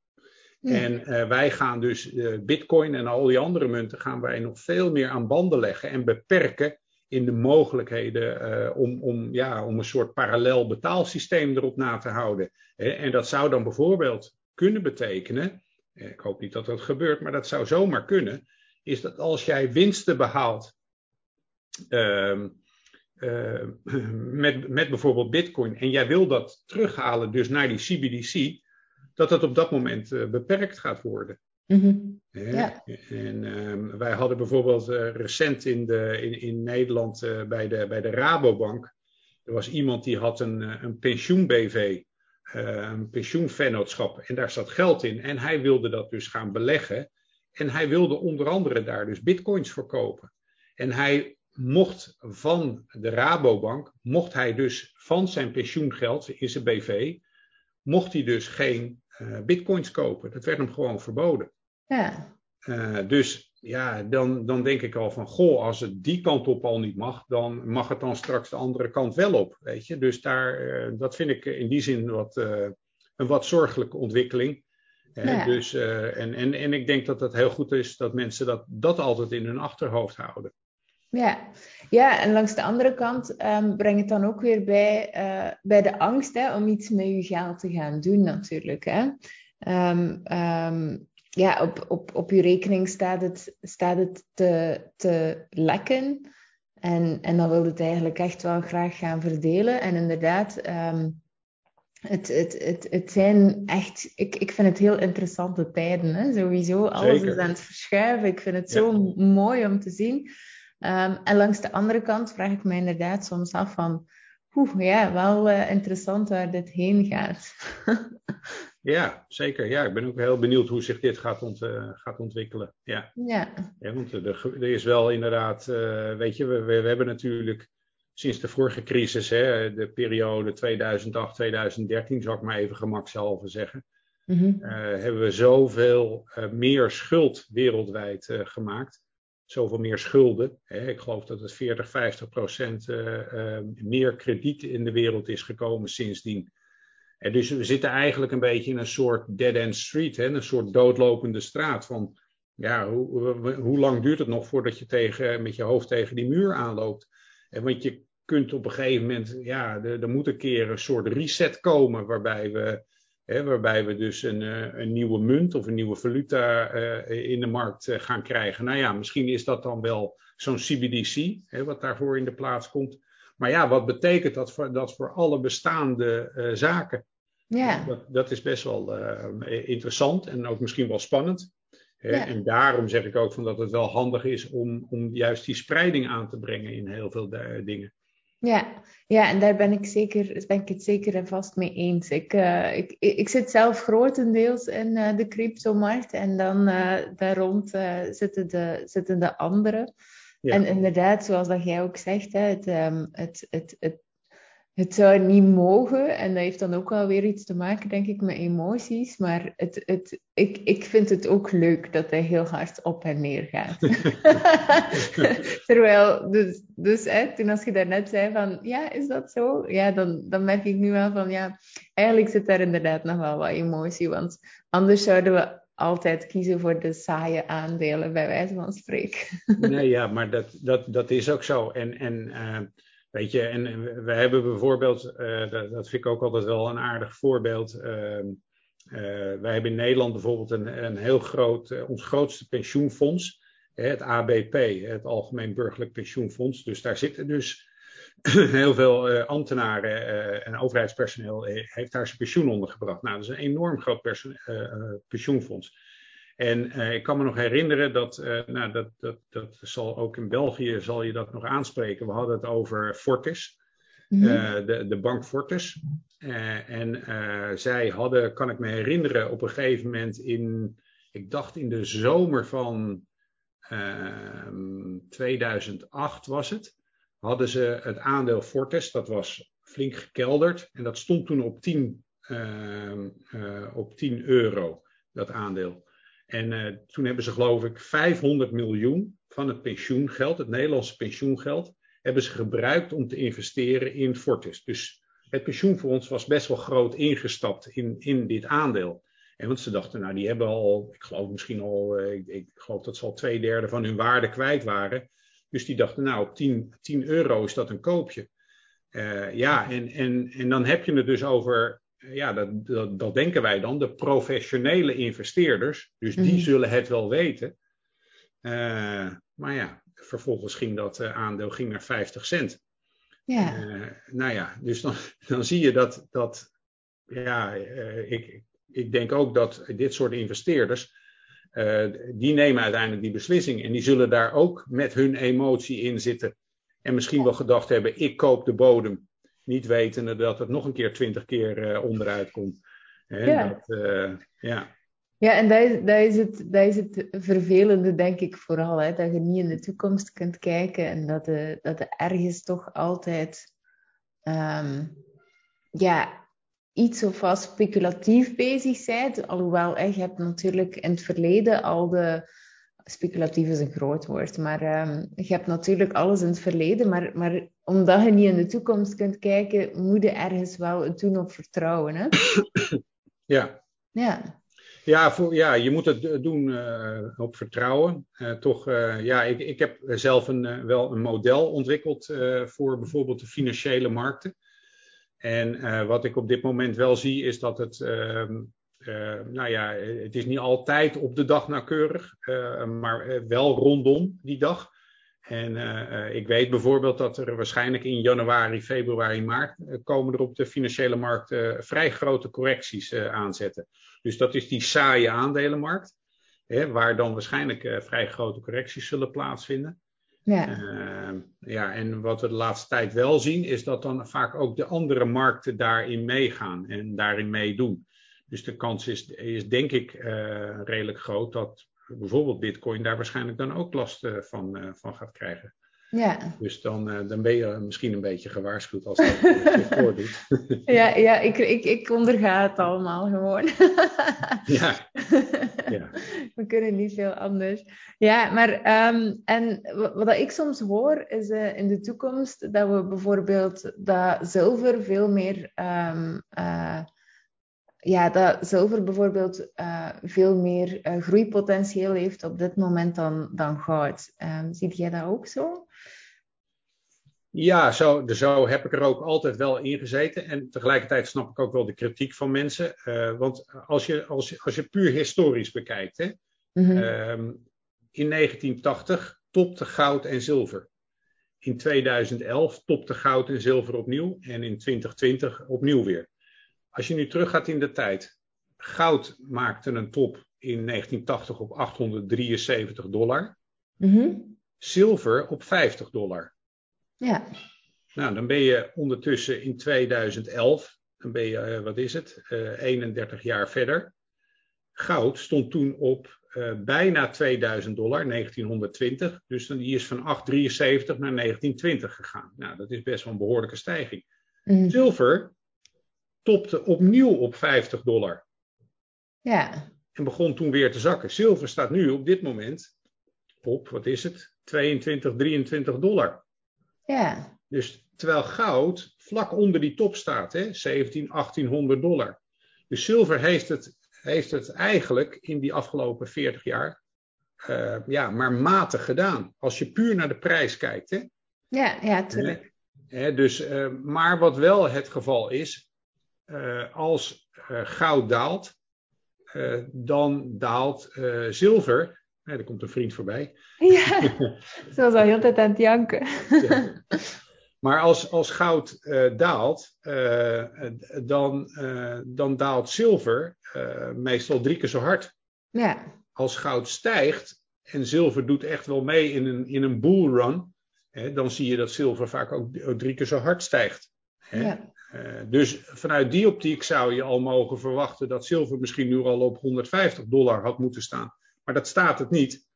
En uh, wij gaan dus uh, Bitcoin en al die andere munten gaan wij nog veel meer aan banden leggen en beperken in de mogelijkheden uh, om, om, ja, om een soort parallel betaalsysteem erop na te houden. En dat zou dan bijvoorbeeld kunnen betekenen, ik hoop niet dat dat gebeurt, maar dat zou zomaar kunnen, is dat als jij winsten behaalt ehm, met, met bijvoorbeeld Bitcoin en jij wil dat terughalen dus naar die CBDC, dat dat op dat moment uh, beperkt gaat worden. Mm-hmm. Ja. En um, wij hadden bijvoorbeeld uh, recent in, de, in, in Nederland uh, bij, de, bij de Rabobank, er was iemand die had een, een pensioen-BV, een pensioenvennootschap, en daar zat geld in. En hij wilde dat dus gaan beleggen. En hij wilde onder andere daar dus bitcoins verkopen. En hij mocht van de Rabobank, mocht hij dus van zijn pensioengeld in zijn BV, mocht hij dus geen uh, bitcoins kopen. Dat werd hem gewoon verboden. Ja. Uh, dus ja, dan, dan denk ik al van, goh, als het die kant op al niet mag, dan mag het dan straks de andere kant wel op, weet je. Dus daar, uh, dat vind ik in die zin wat, een wat zorgelijke ontwikkeling. Ja. Dus, en, en, en ik denk dat het heel goed is dat mensen dat, dat altijd in hun achterhoofd houden. Ja. ja, en langs de andere kant um, breng het dan ook weer bij, uh, bij de angst hè, om iets met je geld te gaan doen, natuurlijk. Hè. Um, um, ja, op, op, op je rekening staat het, staat het te, te lekken. En, en dan wil het eigenlijk echt wel graag gaan verdelen. En inderdaad, het, het, het, het zijn echt, ik, ik vind het heel interessante tijden. Hè? Sowieso, alles Zeker. is aan het verschuiven. Ik vind het ja. zo mooi om te zien. Um, en langs de andere kant vraag ik me inderdaad soms af van, oeh, ja, wel uh, interessant waar dit heen gaat. ja, zeker. Ja, ik ben ook heel benieuwd hoe zich dit gaat, ont, uh, gaat ontwikkelen. Ja, ja. ja want er, er is wel inderdaad, uh, weet je, we, we, we, hebben natuurlijk sinds de vorige crisis, hè, de periode 2008-2013, zal ik maar even gemakshalve zeggen, mm -hmm. hebben we zoveel meer schuld wereldwijd gemaakt zoveel meer schulden. Ik geloof dat het 40, 50 procent uh, uh, meer krediet in de wereld is gekomen sindsdien. En dus we zitten eigenlijk een beetje in een soort dead-end street, een soort doodlopende straat. Van ja, hoe, hoe lang duurt het nog voordat je tegen, met je hoofd tegen die muur aanloopt? En want je kunt op een gegeven moment, ja, er, er moet een keer een soort reset komen waarbij we Hè, waarbij we dus een, eh, een, nieuwe munt of een nieuwe valuta uh, in de markt uh, gaan krijgen. Nou ja, misschien is dat dan wel zo'n CBDC, hè, wat daarvoor in de plaats komt. Maar ja, wat betekent dat voor, dat voor alle bestaande zaken? Ja. Dat, dat is best wel interessant en ook misschien wel spannend. Ja. En daarom zeg ik ook van dat het wel handig is om, om juist die spreiding aan te brengen in heel veel dingen. Ja, ja, en daar ben ik, zeker, ben ik het zeker en vast mee eens. Ik, uh, ik, ik zit zelf grotendeels in uh, de cryptomarkt en dan uh, daar rond zitten, de, zitten de anderen. Ja. En inderdaad, zoals dat jij ook zegt, hè, het, um, het, het, het het zou niet mogen. En dat heeft dan ook wel weer iets te maken, denk ik, met emoties. Maar het, het, ik, ik vind het ook leuk dat hij heel hard op en neer gaat. Terwijl, dus, dus hè, toen als je daarnet zei van, ja, is dat zo? Ja, dan, dan merk ik nu wel van, ja, eigenlijk zit daar inderdaad nog wel wat emotie. Want anders zouden we altijd kiezen voor de saaie aandelen, bij wijze van spreken. nee, ja, maar dat, dat, dat is ook zo. En... en uh Weet je, en we hebben bijvoorbeeld, uh, dat, dat, vind ik ook altijd wel een aardig voorbeeld. Uh, uh, wij hebben in Nederland bijvoorbeeld een, een heel groot, eh, ons grootste pensioenfonds, het ABP, het Algemeen Burgerlijk Pensioenfonds. Dus daar zitten dus heel veel ambtenaren en overheidspersoneel heeft daar zijn pensioen onder gebracht. Nou, dat is een enorm groot pensioenfonds. En uh, ik kan me nog herinneren dat, uh, nou, dat, dat, dat zal ook in België zal je dat nog aanspreken. We hadden het over Fortis, mm -hmm. de, de bank Fortis. en zij hadden, kan ik me herinneren, op een gegeven moment in, ik dacht in de zomer van 2008 ehm, was het, hadden ze het aandeel Fortis, dat was flink gekelderd. En dat stond toen op 10, ehm, op 10 euro, dat aandeel. En uh, toen hebben ze geloof ik 500 miljoen van het pensioengeld, het Nederlandse pensioengeld, hebben ze gebruikt om te investeren in Fortis. Dus het pensioenfonds was best wel groot ingestapt in, in dit aandeel. En want ze dachten, nou die hebben al, ik geloof misschien al, uh, ik, ik, geloof dat ze al twee derde van hun waarde kwijt waren. Dus die dachten, nou op 10, 10 euro is dat een koopje. Uh, ja, en, en, en dan heb je het dus over ja, dat, dat, dat, denken wij dan, de professionele investeerders. Dus die mm. zullen het wel weten. Uh, maar ja, vervolgens ging dat uh, aandeel ging naar 50 cent. Ja. Uh, nou ja, dus dan, dan zie je dat, dat ja, ik, ik denk ook dat dit soort investeerders, die nemen uiteindelijk die beslissing. En die zullen daar ook met hun emotie in zitten. En misschien wel gedacht hebben, ik koop de bodem niet wetende dat het nog een keer twintig keer uh, onderuit komt. ja. Dat, uh, ja. Ja, en dat is, dat, is het, dat is het vervelende, denk ik vooral. Hè? Dat je niet in de toekomst kunt kijken en dat je, dat ergens toch altijd um, ja, iets of wat speculatief bezig bent. Alhoewel, hè, je hebt natuurlijk in het verleden al de speculatief is een groot woord, maar um, je hebt natuurlijk alles in het verleden, maar, maar omdat je niet in de toekomst kunt kijken, moet je ergens wel toen op vertrouwen. Hè? Ja. Ja. Ja, voor, ja, je moet het doen uh, op vertrouwen. Uh, toch, uh, ja, ik, ik heb zelf een, wel een model ontwikkeld voor bijvoorbeeld de financiële markten. En wat ik op dit moment wel zie, is dat het, ehm, nou ja, het is niet altijd op de dag nauwkeurig, maar wel rondom die dag. En uh, ik weet bijvoorbeeld dat er waarschijnlijk in januari, februari, maart uh, komen er op de financiële markt uh, vrij grote correcties aanzetten. Dus dat is die saaie aandelenmarkt, hè, waar dan waarschijnlijk vrij grote correcties zullen plaatsvinden. Ja. ja, en wat we de laatste tijd wel zien, is dat dan vaak ook de andere markten daarin meegaan en daarin meedoen. Dus de kans is, is denk ik redelijk groot dat bijvoorbeeld Bitcoin daar waarschijnlijk dan ook last uh, van, uh, van gaat krijgen. Ja. Dus dan, dan ben je misschien een beetje gewaarschuwd als dat zich voordoet. ja, ja ik, ik, ik onderga het allemaal gewoon. ja. ja. We kunnen niet veel anders. Ja, maar um, en wat ik soms hoor is in de toekomst dat we bijvoorbeeld dat zilver veel meer um, ja, dat zilver bijvoorbeeld uh, veel meer uh, groeipotentieel heeft op dit moment dan, dan goud. Um, zie jij dat ook zo? Ja, zo, zo heb ik er ook altijd wel in gezeten. En tegelijkertijd snap ik ook wel de kritiek van mensen. Uh, want als je, als, je, als je puur historisch bekijkt, hè, mm-hmm. um, in 1980 topte goud en zilver. In 2011 topte goud en zilver opnieuw. En in 2020 opnieuw weer. Als je nu teruggaat in de tijd. Goud maakte een top in 1980 op 873 dollar. Mm-hmm. Zilver op 50 dollar. Ja. Nou, dan ben je ondertussen in 2011, dan ben je, uh, wat is het, uh, eh, 31 jaar verder. Goud stond toen op uh, bijna 2000 dollar, 1920. Dus dan, die is van 873 naar 1920 gegaan. Nou, dat is best wel een behoorlijke stijging. Mm. Zilver topte opnieuw op 50 dollar. Ja. En begon toen weer te zakken. Zilver staat nu op dit moment op, wat is het? 22, 23 dollar. Ja. Dus terwijl goud vlak onder die top staat, hè? 17, 1800 dollar. Dus zilver heeft het, heeft het eigenlijk in die afgelopen 40 jaar uh, ja, maar matig gedaan. Als je puur naar de prijs kijkt. Hè? Ja, ja, tuurlijk. dus, uh, maar wat wel het geval is, uh, als uh, goud daalt, uh, dan daalt zilver. Nee, er komt een vriend voorbij. Ja, ze was al heel tijd aan het janken. ja. Maar als, als goud daalt, dan, dan daalt zilver meestal drie keer zo hard. Ja. Als goud stijgt en zilver doet echt wel mee in een, in een bullrun, dan zie je dat zilver vaak ook drie keer zo hard stijgt. Hè? Ja. Uh, dus vanuit die optiek zou je al mogen verwachten dat zilver misschien nu al op 150 dollar had moeten staan. Maar dat staat het niet.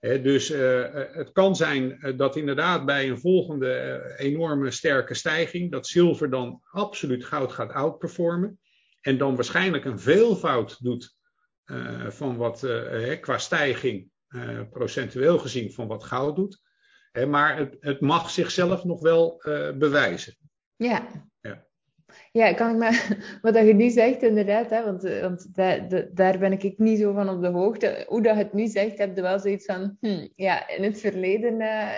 Dus uh, het kan zijn dat inderdaad bij een volgende enorme sterke stijging, dat zilver dan absoluut goud gaat outperformen. En dan waarschijnlijk een veelvoud doet van wat qua stijging, procentueel gezien, van wat goud doet. maar het, het, mag zichzelf nog wel bewijzen. Ja, ja, kan ik maar, wat je nu zegt inderdaad, hè, want, eh, want daar, daar ben ik niet zo van op de hoogte. Hoe dat je het nu zegt, heb je wel zoiets van, hm, ja, in het verleden uh,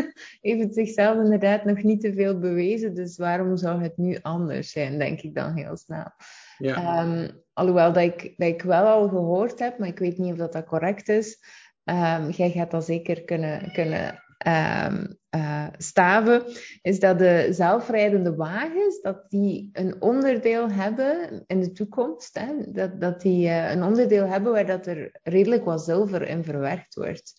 heeft het zichzelf inderdaad nog niet te veel bewezen, dus waarom zou het nu anders zijn, denk ik dan heel snel. Ja. Um, alhoewel dat ik, dat ik wel al gehoord heb, maar ik weet niet of dat, dat correct is, um, jij gaat dat zeker kunnen, kunnen uh, staven, is dat de zelfrijdende wagens, dat die een onderdeel hebben in de toekomst, hè, dat, dat die uh, een onderdeel hebben waar dat er redelijk wat zilver in verwerkt wordt.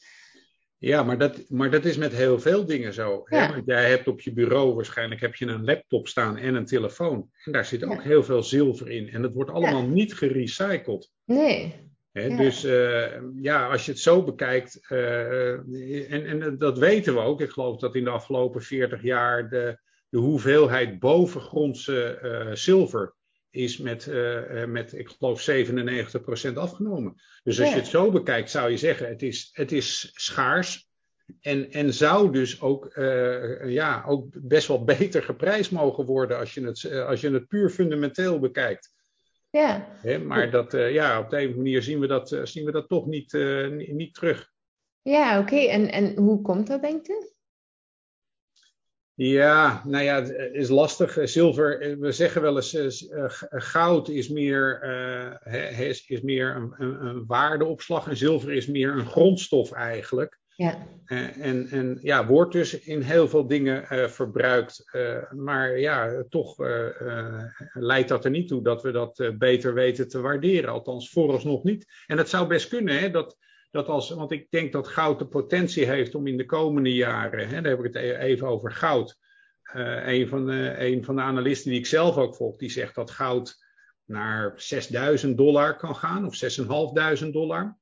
Ja, maar dat, maar dat is met heel veel dingen zo. Ja. Want jij hebt op je bureau waarschijnlijk heb je een laptop staan en een telefoon. En daar zit ook heel veel zilver in. En dat wordt allemaal niet gerecycled. Nee. Dus uh, ja, als je het zo bekijkt, uh, en, en dat weten we ook, ik geloof dat in de afgelopen 40 jaar de, de hoeveelheid bovengrondse uh, zilver is met, met, ik geloof, 97% afgenomen. Dus als ja. je het zo bekijkt, zou je zeggen, het is, het is schaars. En, en zou dus ook, ja, ook best wel beter geprijsd mogen worden als je het, als je het puur fundamenteel bekijkt. Ja. maar dat, ja, op de een manier zien we dat, zien we dat toch niet, niet terug. Ja, oké. En, en hoe komt dat, denk je? Ja, nou ja, het is lastig. Zilver, we zeggen wel eens, goud is meer, is, is meer een, een, een, waardeopslag en zilver is meer een grondstof eigenlijk. Ja. en, en ja, wordt dus in heel veel dingen verbruikt. maar ja, toch leidt dat er niet toe dat we dat beter weten te waarderen. Althans, vooralsnog niet. En het zou best kunnen hè, dat dat als, want ik denk dat goud de potentie heeft om in de komende jaren, hè, daar heb ik het e-, even over goud. Een, van de, een van de analisten die ik zelf ook volg, die zegt dat goud naar 6000 dollar kan gaan, of 6.500 dollar.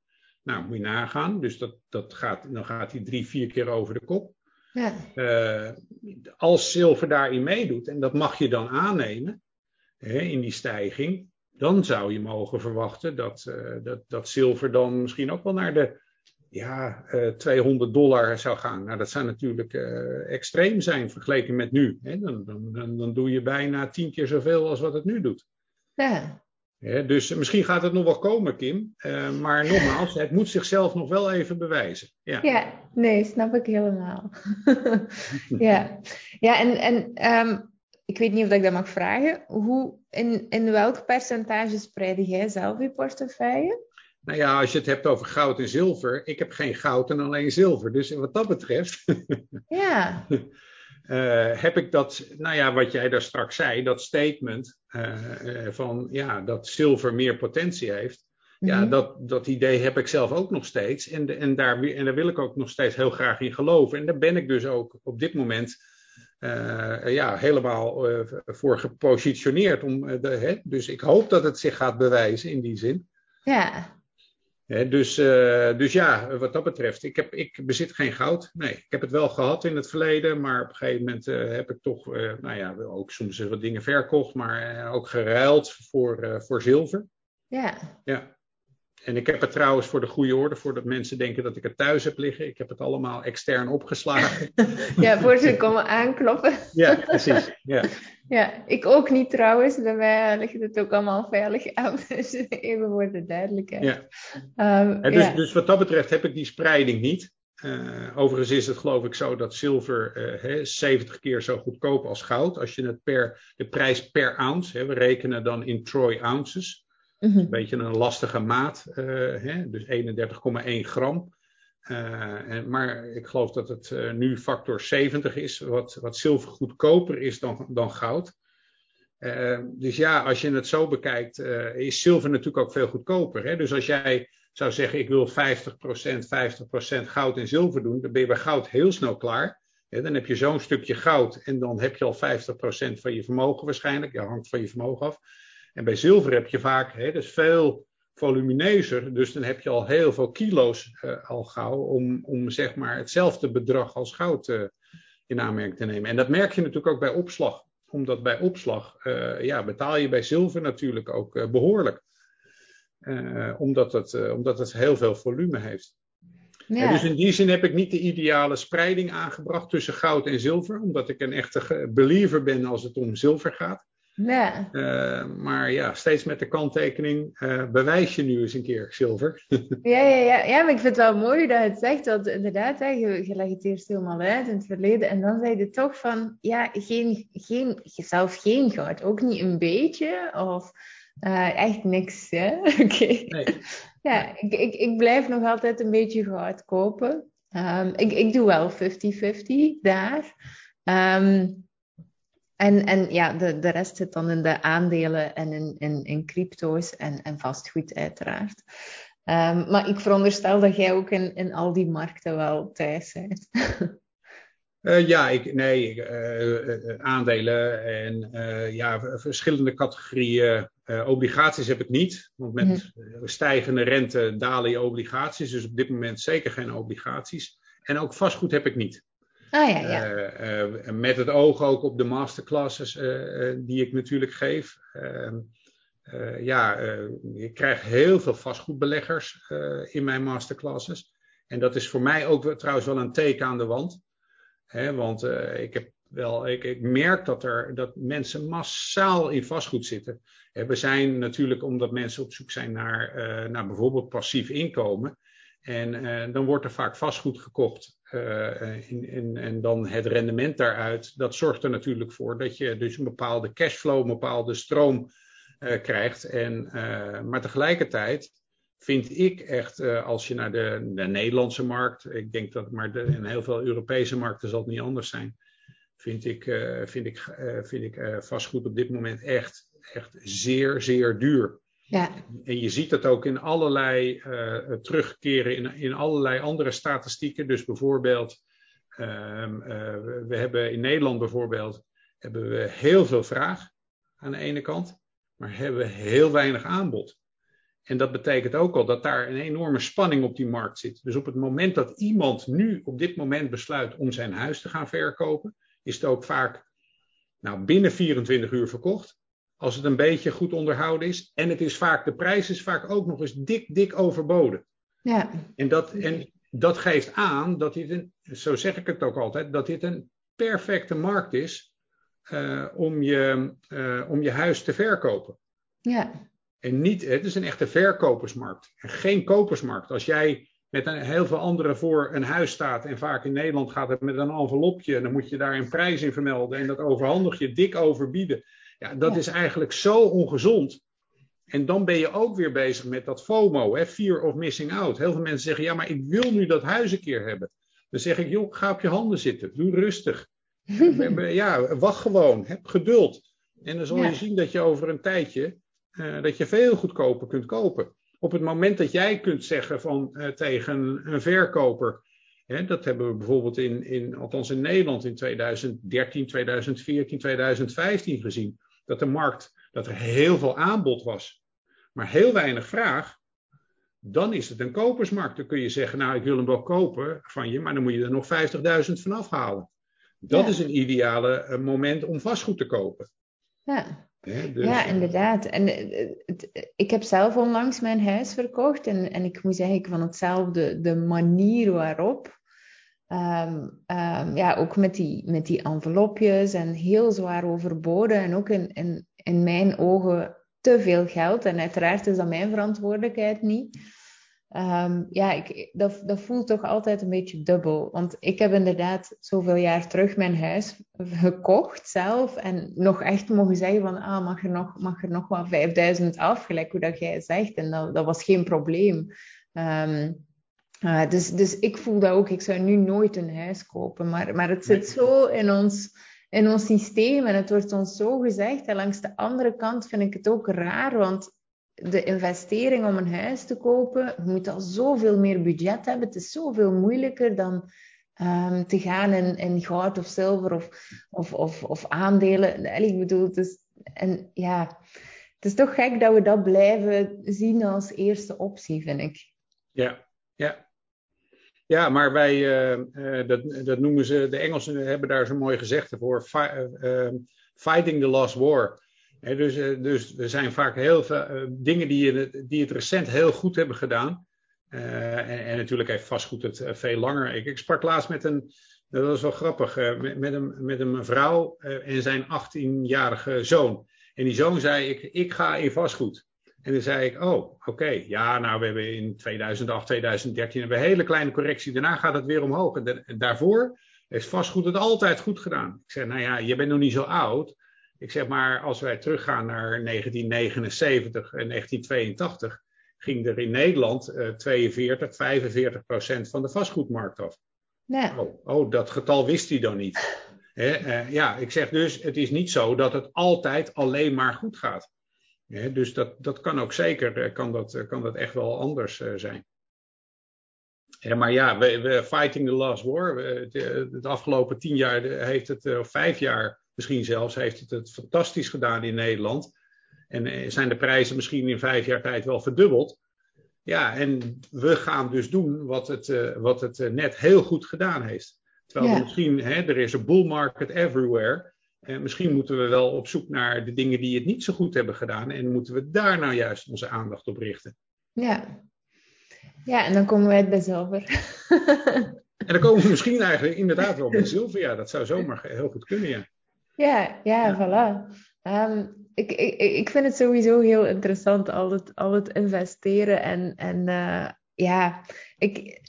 Nou, moet je nagaan. Dus dat, dat gaat, dan gaat hij drie, vier keer over de kop. Ja. Uh, als zilver daarin meedoet, en dat mag je dan aannemen hè, in die stijging, dan zou je mogen verwachten dat, uh, dat, dat zilver dan misschien ook wel naar de ja, uh, eh, 200 dollar zou gaan. Nou, dat zou natuurlijk extreem zijn vergeleken met nu. Hè? Dan, dan, dan doe je bijna tien keer zoveel als wat het nu doet. Ja. Ja, dus misschien gaat het nog wel komen, Kim. maar nogmaals, het moet zichzelf nog wel even bewijzen. Ja, ja nee, snap ik helemaal. ja. ja, en, en um, ik weet niet of ik dat mag vragen. Hoe, in, in welk percentage spreid jij zelf je portefeuille? Nou ja, als je het hebt over goud en zilver. Ik heb geen goud en alleen zilver. Dus wat dat betreft. ja. Uh, heb ik dat, nou ja, wat jij daar straks zei, dat statement uh, uh, van ja, dat zilver meer potentie heeft. Mm -hmm. Ja, dat, dat idee heb ik zelf ook nog steeds. En, de, en, daar, en daar wil ik ook nog steeds heel graag in geloven. En daar ben ik dus ook op dit moment uh, ja, helemaal voor gepositioneerd. Om, de, hè, dus ik hoop dat het zich gaat bewijzen in die zin. Ja. Dus, dus ja, wat dat betreft, ik, heb, ik bezit geen goud. Nee, ik heb het wel gehad in het verleden, maar op een gegeven moment heb ik toch, nou ja, ook soms wat dingen verkocht, maar ook geruild voor, voor zilver. Ja. Ja. En ik heb het trouwens voor de goede orde, voordat mensen denken dat ik het thuis heb liggen. Ik heb het allemaal extern opgeslagen. ja, voor ze komen aankloppen. ja, precies. Ja. ja, ik ook niet trouwens. Bij mij ligt het ook allemaal veilig aan. Dus even voor de duidelijkheid. Ja. Um, dus, ja. dus wat dat betreft heb ik die spreiding niet. Uh, overigens is het geloof ik zo dat zilver uh, hè, 70 keer zo goedkoop als goud. Als je het per, de prijs per ounce, hè, we rekenen dan in troy ounces. -hmm. Een beetje een lastige maat, uh, hè? dus 31,1 gram. En, maar ik geloof dat het uh, nu factor 70 is, wat, wat zilver goedkoper is dan, dan goud. dus ja, als je het zo bekijkt, is zilver natuurlijk ook veel goedkoper. Hè? Dus als jij zou zeggen, ik wil 50%, 50% goud en zilver doen, dan ben je bij goud heel snel klaar. Dan heb je zo'n stukje goud en dan heb je al 50% van je vermogen waarschijnlijk. Ja, hangt van je vermogen af. En bij zilver heb je vaak, hè, dat is veel volumineuzer, dus dan heb je al heel veel kilo's uh, al gauw om, om zeg maar hetzelfde bedrag als goud uh, in aanmerking te nemen. En dat merk je natuurlijk ook bij opslag, omdat bij opslag uh, ja, betaal je bij zilver natuurlijk ook behoorlijk. omdat, het, omdat het heel veel volume heeft. Ja. dus in die zin heb ik niet de ideale spreiding aangebracht tussen goud en zilver, omdat ik een echte believer ben als het om zilver gaat. Ja. Uh, maar ja, steeds met de kanttekening, uh, bewijs je nu eens een keer zilver. ja, ja, ja. ja, maar ik vind het wel mooi dat je het zegt. Dat inderdaad, hè, je, je legt het eerst helemaal uit in het verleden. En dan zei je toch van, ja, geen, geen, zelf geen goud. Ook niet een beetje. Of uh, echt niks. Oké. Okay. Nee. Ja, ik, ik, ik blijf nog altijd een beetje goud kopen. Um, ik, ik doe wel 50-50 daar. Um, en, en ja, de, de rest zit dan in de aandelen en in, in, in crypto's en, en vastgoed uiteraard. Um, maar ik veronderstel dat jij ook in, in al die markten wel thuis bent. uh, ja, ik, nee, uh, aandelen en ja, verschillende categorieën. obligaties heb ik niet, want met mm-hmm. stijgende rente dalen je obligaties. Dus op dit moment zeker geen obligaties. En ook vastgoed heb ik niet. Ah, ja, ja. Uh, met het oog ook op de masterclasses uh, die ik natuurlijk geef. Ehm, ja, ik krijg heel veel vastgoedbeleggers in mijn masterclasses. En dat is voor mij ook trouwens wel een teken aan de wand. Hè, want ik heb wel, ik, ik, merk dat, er, dat mensen massaal in vastgoed zitten. we zijn natuurlijk omdat mensen op zoek zijn naar, naar bijvoorbeeld passief inkomen. En dan wordt er vaak vastgoed gekocht uh, in, in, en dan het rendement daaruit, dat zorgt er natuurlijk voor dat je dus een bepaalde cashflow, een bepaalde stroom krijgt. En, maar tegelijkertijd vind ik echt, als je naar de, de, Nederlandse markt, ik denk dat maar de, in heel veel Europese markten zal het niet anders zijn, vind ik, vind ik, vind ik vastgoed op dit moment echt, echt zeer, zeer duur. Ja. En je ziet dat ook in allerlei uh, terugkeren in, in allerlei andere statistieken. Dus bijvoorbeeld, um, uh, we hebben in Nederland bijvoorbeeld hebben we heel veel vraag aan de ene kant, maar hebben we heel weinig aanbod. En dat betekent ook al dat daar een enorme spanning op die markt zit. Dus op het moment dat iemand nu op dit moment besluit om zijn huis te gaan verkopen, is het ook vaak nou, binnen 24 uur verkocht. Als het een beetje goed onderhouden is. En het is vaak, de prijs is vaak ook nog eens dik, dik overboden. Ja. En dat, en dat geeft aan dat dit een, zo zeg ik het ook altijd, dat dit een perfecte markt is uh, om, je, uh, om je huis te verkopen. Ja. En niet, het is een echte verkopersmarkt en geen kopersmarkt. Als jij met een, heel veel anderen voor een huis staat en vaak in Nederland gaat het met een envelopje en dan moet je daar een prijs in vermelden en dat overhandig je dik overbieden. Ja, dat is eigenlijk zo ongezond. En dan ben je ook weer bezig met dat FOMO, hè, fear of missing out. Heel veel mensen zeggen, ja, maar ik wil nu dat huis een keer hebben. Dan zeg ik, joh, ga op je handen zitten, doe rustig. ja, wacht gewoon, heb geduld. En dan zal je zien dat je over een tijdje, uh, dat je veel goedkoper kunt kopen. Op het moment dat jij kunt zeggen van, uh, tegen een verkoper, hè, dat hebben we bijvoorbeeld in, in, althans in Nederland in 2013, 2014, 2015 gezien dat de markt, dat er heel veel aanbod was, maar heel weinig vraag, dan is het een kopersmarkt. Dan kun je zeggen, nou ik wil hem wel kopen van je, maar dan moet je er nog 50.000 van afhalen. Dat is een ideale uh, moment om vastgoed te kopen. Ja. dus, ja, eh, inderdaad. En het, ik heb zelf onlangs mijn huis verkocht en, en ik moet zeggen, van hetzelfde, de manier waarop Um, um, ja, ook met die, met die envelopjes en heel zwaar overboden en ook in, in, in mijn ogen te veel geld. En uiteraard is dat mijn verantwoordelijkheid niet. Um, ja, ik, dat, dat voelt toch altijd een beetje dubbel. Want ik heb inderdaad zoveel jaar terug mijn huis gekocht zelf. En nog echt mogen zeggen van, ah, mag er nog, mag er nog wel 5000 af, gelijk hoe dat jij zegt. En dat, dat was geen probleem. Um, uh, dus, dus ik voel dat ook. Ik zou nu nooit een huis kopen. Maar, maar het zit zo in ons, in ons systeem en het wordt ons zo gezegd. En langs de andere kant vind ik het ook raar, want de investering om een huis te kopen, je moet al zoveel meer budget hebben. Het is zoveel moeilijker dan um, te gaan in, in goud of zilver of, of, of, of aandelen. Ik bedoel, het is, en ja, het is toch gek dat we dat blijven zien als eerste optie, vind ik. Ja, ja, ja, maar wij, uh, dat, dat noemen ze, de Engelsen hebben daar zo'n mooi gezegde voor, uh, fighting the last war. dus, dus er zijn vaak heel veel dingen die, die het recent heel goed hebben gedaan. En, en, natuurlijk heeft vastgoed het veel langer. Ik, ik, sprak laatst met een, dat was wel grappig, met, met, een, met een vrouw en zijn 18-jarige zoon. En die zoon zei, ik, ik ga in vastgoed. En dan zei ik, oh, oké, ja, nou, we hebben in 2008, 2013 hebben we een hele kleine correctie. Daarna gaat het weer omhoog. En daarvoor heeft vastgoed het altijd goed gedaan. Ik zeg, nou ja, je bent nog niet zo oud. Ik zeg maar, als wij teruggaan naar 1979 en 1982, ging er in Nederland uh, 42, 45 procent van de vastgoedmarkt af. Oh, oh, dat getal wist hij dan niet. uh, ja, ik zeg dus, het is niet zo dat het altijd alleen maar goed gaat dus dat, dat kan ook zeker, eh, kan dat, eh, kan dat echt wel anders uh, zijn. Ja, maar ja, we, we, fighting the last war. Het, het afgelopen tien jaar heeft het, of vijf jaar misschien zelfs, heeft het het fantastisch gedaan in Nederland. En zijn de prijzen misschien in vijf jaar tijd wel verdubbeld. Ja, en we gaan dus doen wat het, wat het net heel goed gedaan heeft. Terwijl ja. misschien, hè, er is een bull market everywhere. Uh, misschien moeten we wel op zoek naar de dingen die het niet zo goed hebben gedaan en moeten we daar nou juist onze aandacht op richten. Ja, ja en dan komen wij bij zilver. En dan komen we misschien eigenlijk inderdaad wel bij Sylvia. Dat zou zomaar heel goed kunnen, ja. Ja, ja, voilà. Ehm, ik, ik, ik vind het sowieso heel interessant, al het, al het investeren. En, en uh, ja, ik,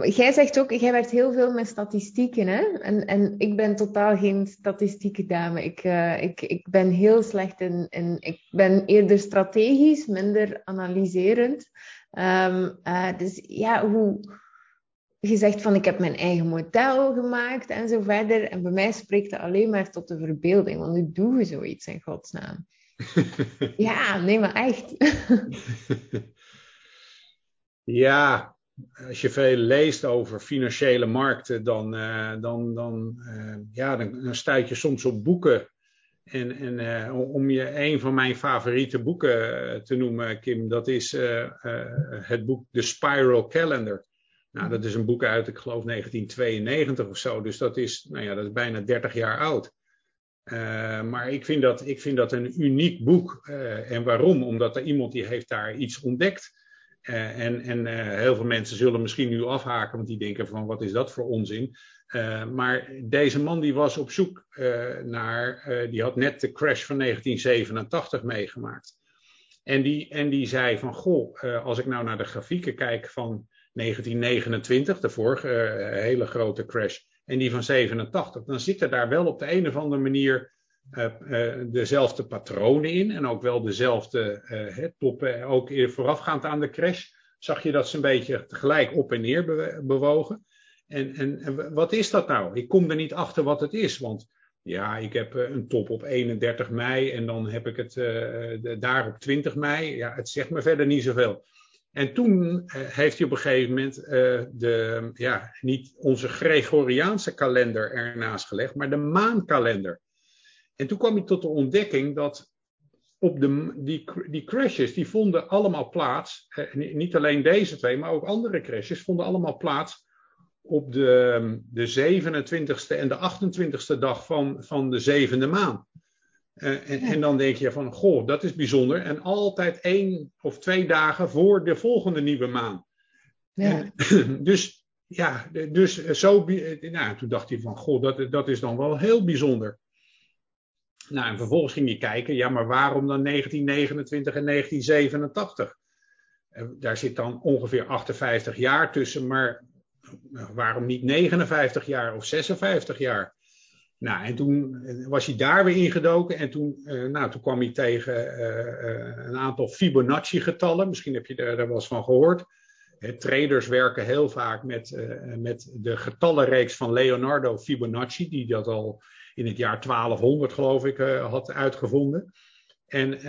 jij zegt ook, jij werkt heel veel met statistieken. Hè? En, en ik ben totaal geen statistieke dame. Ik, uh, ik, ik ben heel slecht in, in. Ik ben eerder strategisch, minder analyserend. Um, uh, dus ja, hoe je zegt van ik heb mijn eigen model gemaakt en zo verder. En bij mij spreekt het alleen maar tot de verbeelding. Want nu doe je zoiets in godsnaam. ja, nee, maar echt. ja, als je veel leest over financiële markten, dan, uh, dan, dan, uh, ja, dan, stuit je soms op boeken. En, en uh, om je een van mijn favoriete boeken te noemen, Kim, dat is het boek The Spiral Calendar. Nou, dat is een boek uit, ik geloof 1992 of zo. Dus dat is, nou ja, dat is bijna 30 jaar oud. Maar ik vind, dat, ik vind dat een uniek boek. En waarom? Omdat er iemand die heeft daar iets ontdekt. Uh, en en heel veel mensen zullen misschien nu afhaken, want die denken van wat is dat voor onzin. maar deze man die was op zoek naar, die had net de crash van 1987 meegemaakt. En die, en die zei van, goh, als ik nou naar de grafieken kijk van 1929, de vorige hele grote crash, en die van 87, dan zitten daar wel op de een of andere manier dezelfde patronen in en ook wel dezelfde toppen. Ook voorafgaand aan de crash zag je dat ze een beetje tegelijk op en neer be bewogen. En, en, wat is dat nou? Ik kom er niet achter wat het is, want ja, ik heb een top op 31 mei en dan heb ik het daar op 20 mei. Ja, het zegt me verder niet zoveel. En toen heeft hij op een gegeven moment de, ja, niet onze Gregoriaanse kalender ernaast gelegd, maar de maankalender. En toen kwam hij tot de ontdekking dat op de, die, die crashes, die vonden allemaal plaats, uh, niet alleen deze twee, maar ook andere crashes, vonden allemaal plaats op de, de 27ste en de 28ste dag van, van de zevende maan. Uh, en, en, dan denk je van, goh, dat is bijzonder. En altijd één of twee dagen voor de volgende nieuwe maan. Ja. Dus ja, dus zo, nou, toen dacht hij van, goh, dat, dat is dan wel heel bijzonder. Nou, en vervolgens ging hij kijken, ja, maar waarom dan 1929 en 1987? Uh, daar zit dan ongeveer 58 jaar tussen, maar waarom niet 59 jaar of 56 jaar? Nou, en toen eh, was hij daar weer ingedoken en toen, uh, nou, toen kwam hij tegen een aantal Fibonacci-getallen. Misschien heb je daar, daar wel eens van gehoord. Traders werken heel vaak met, met de getallenreeks van Leonardo Fibonacci, die dat al in het jaar 1200, geloof ik, had uitgevonden. En,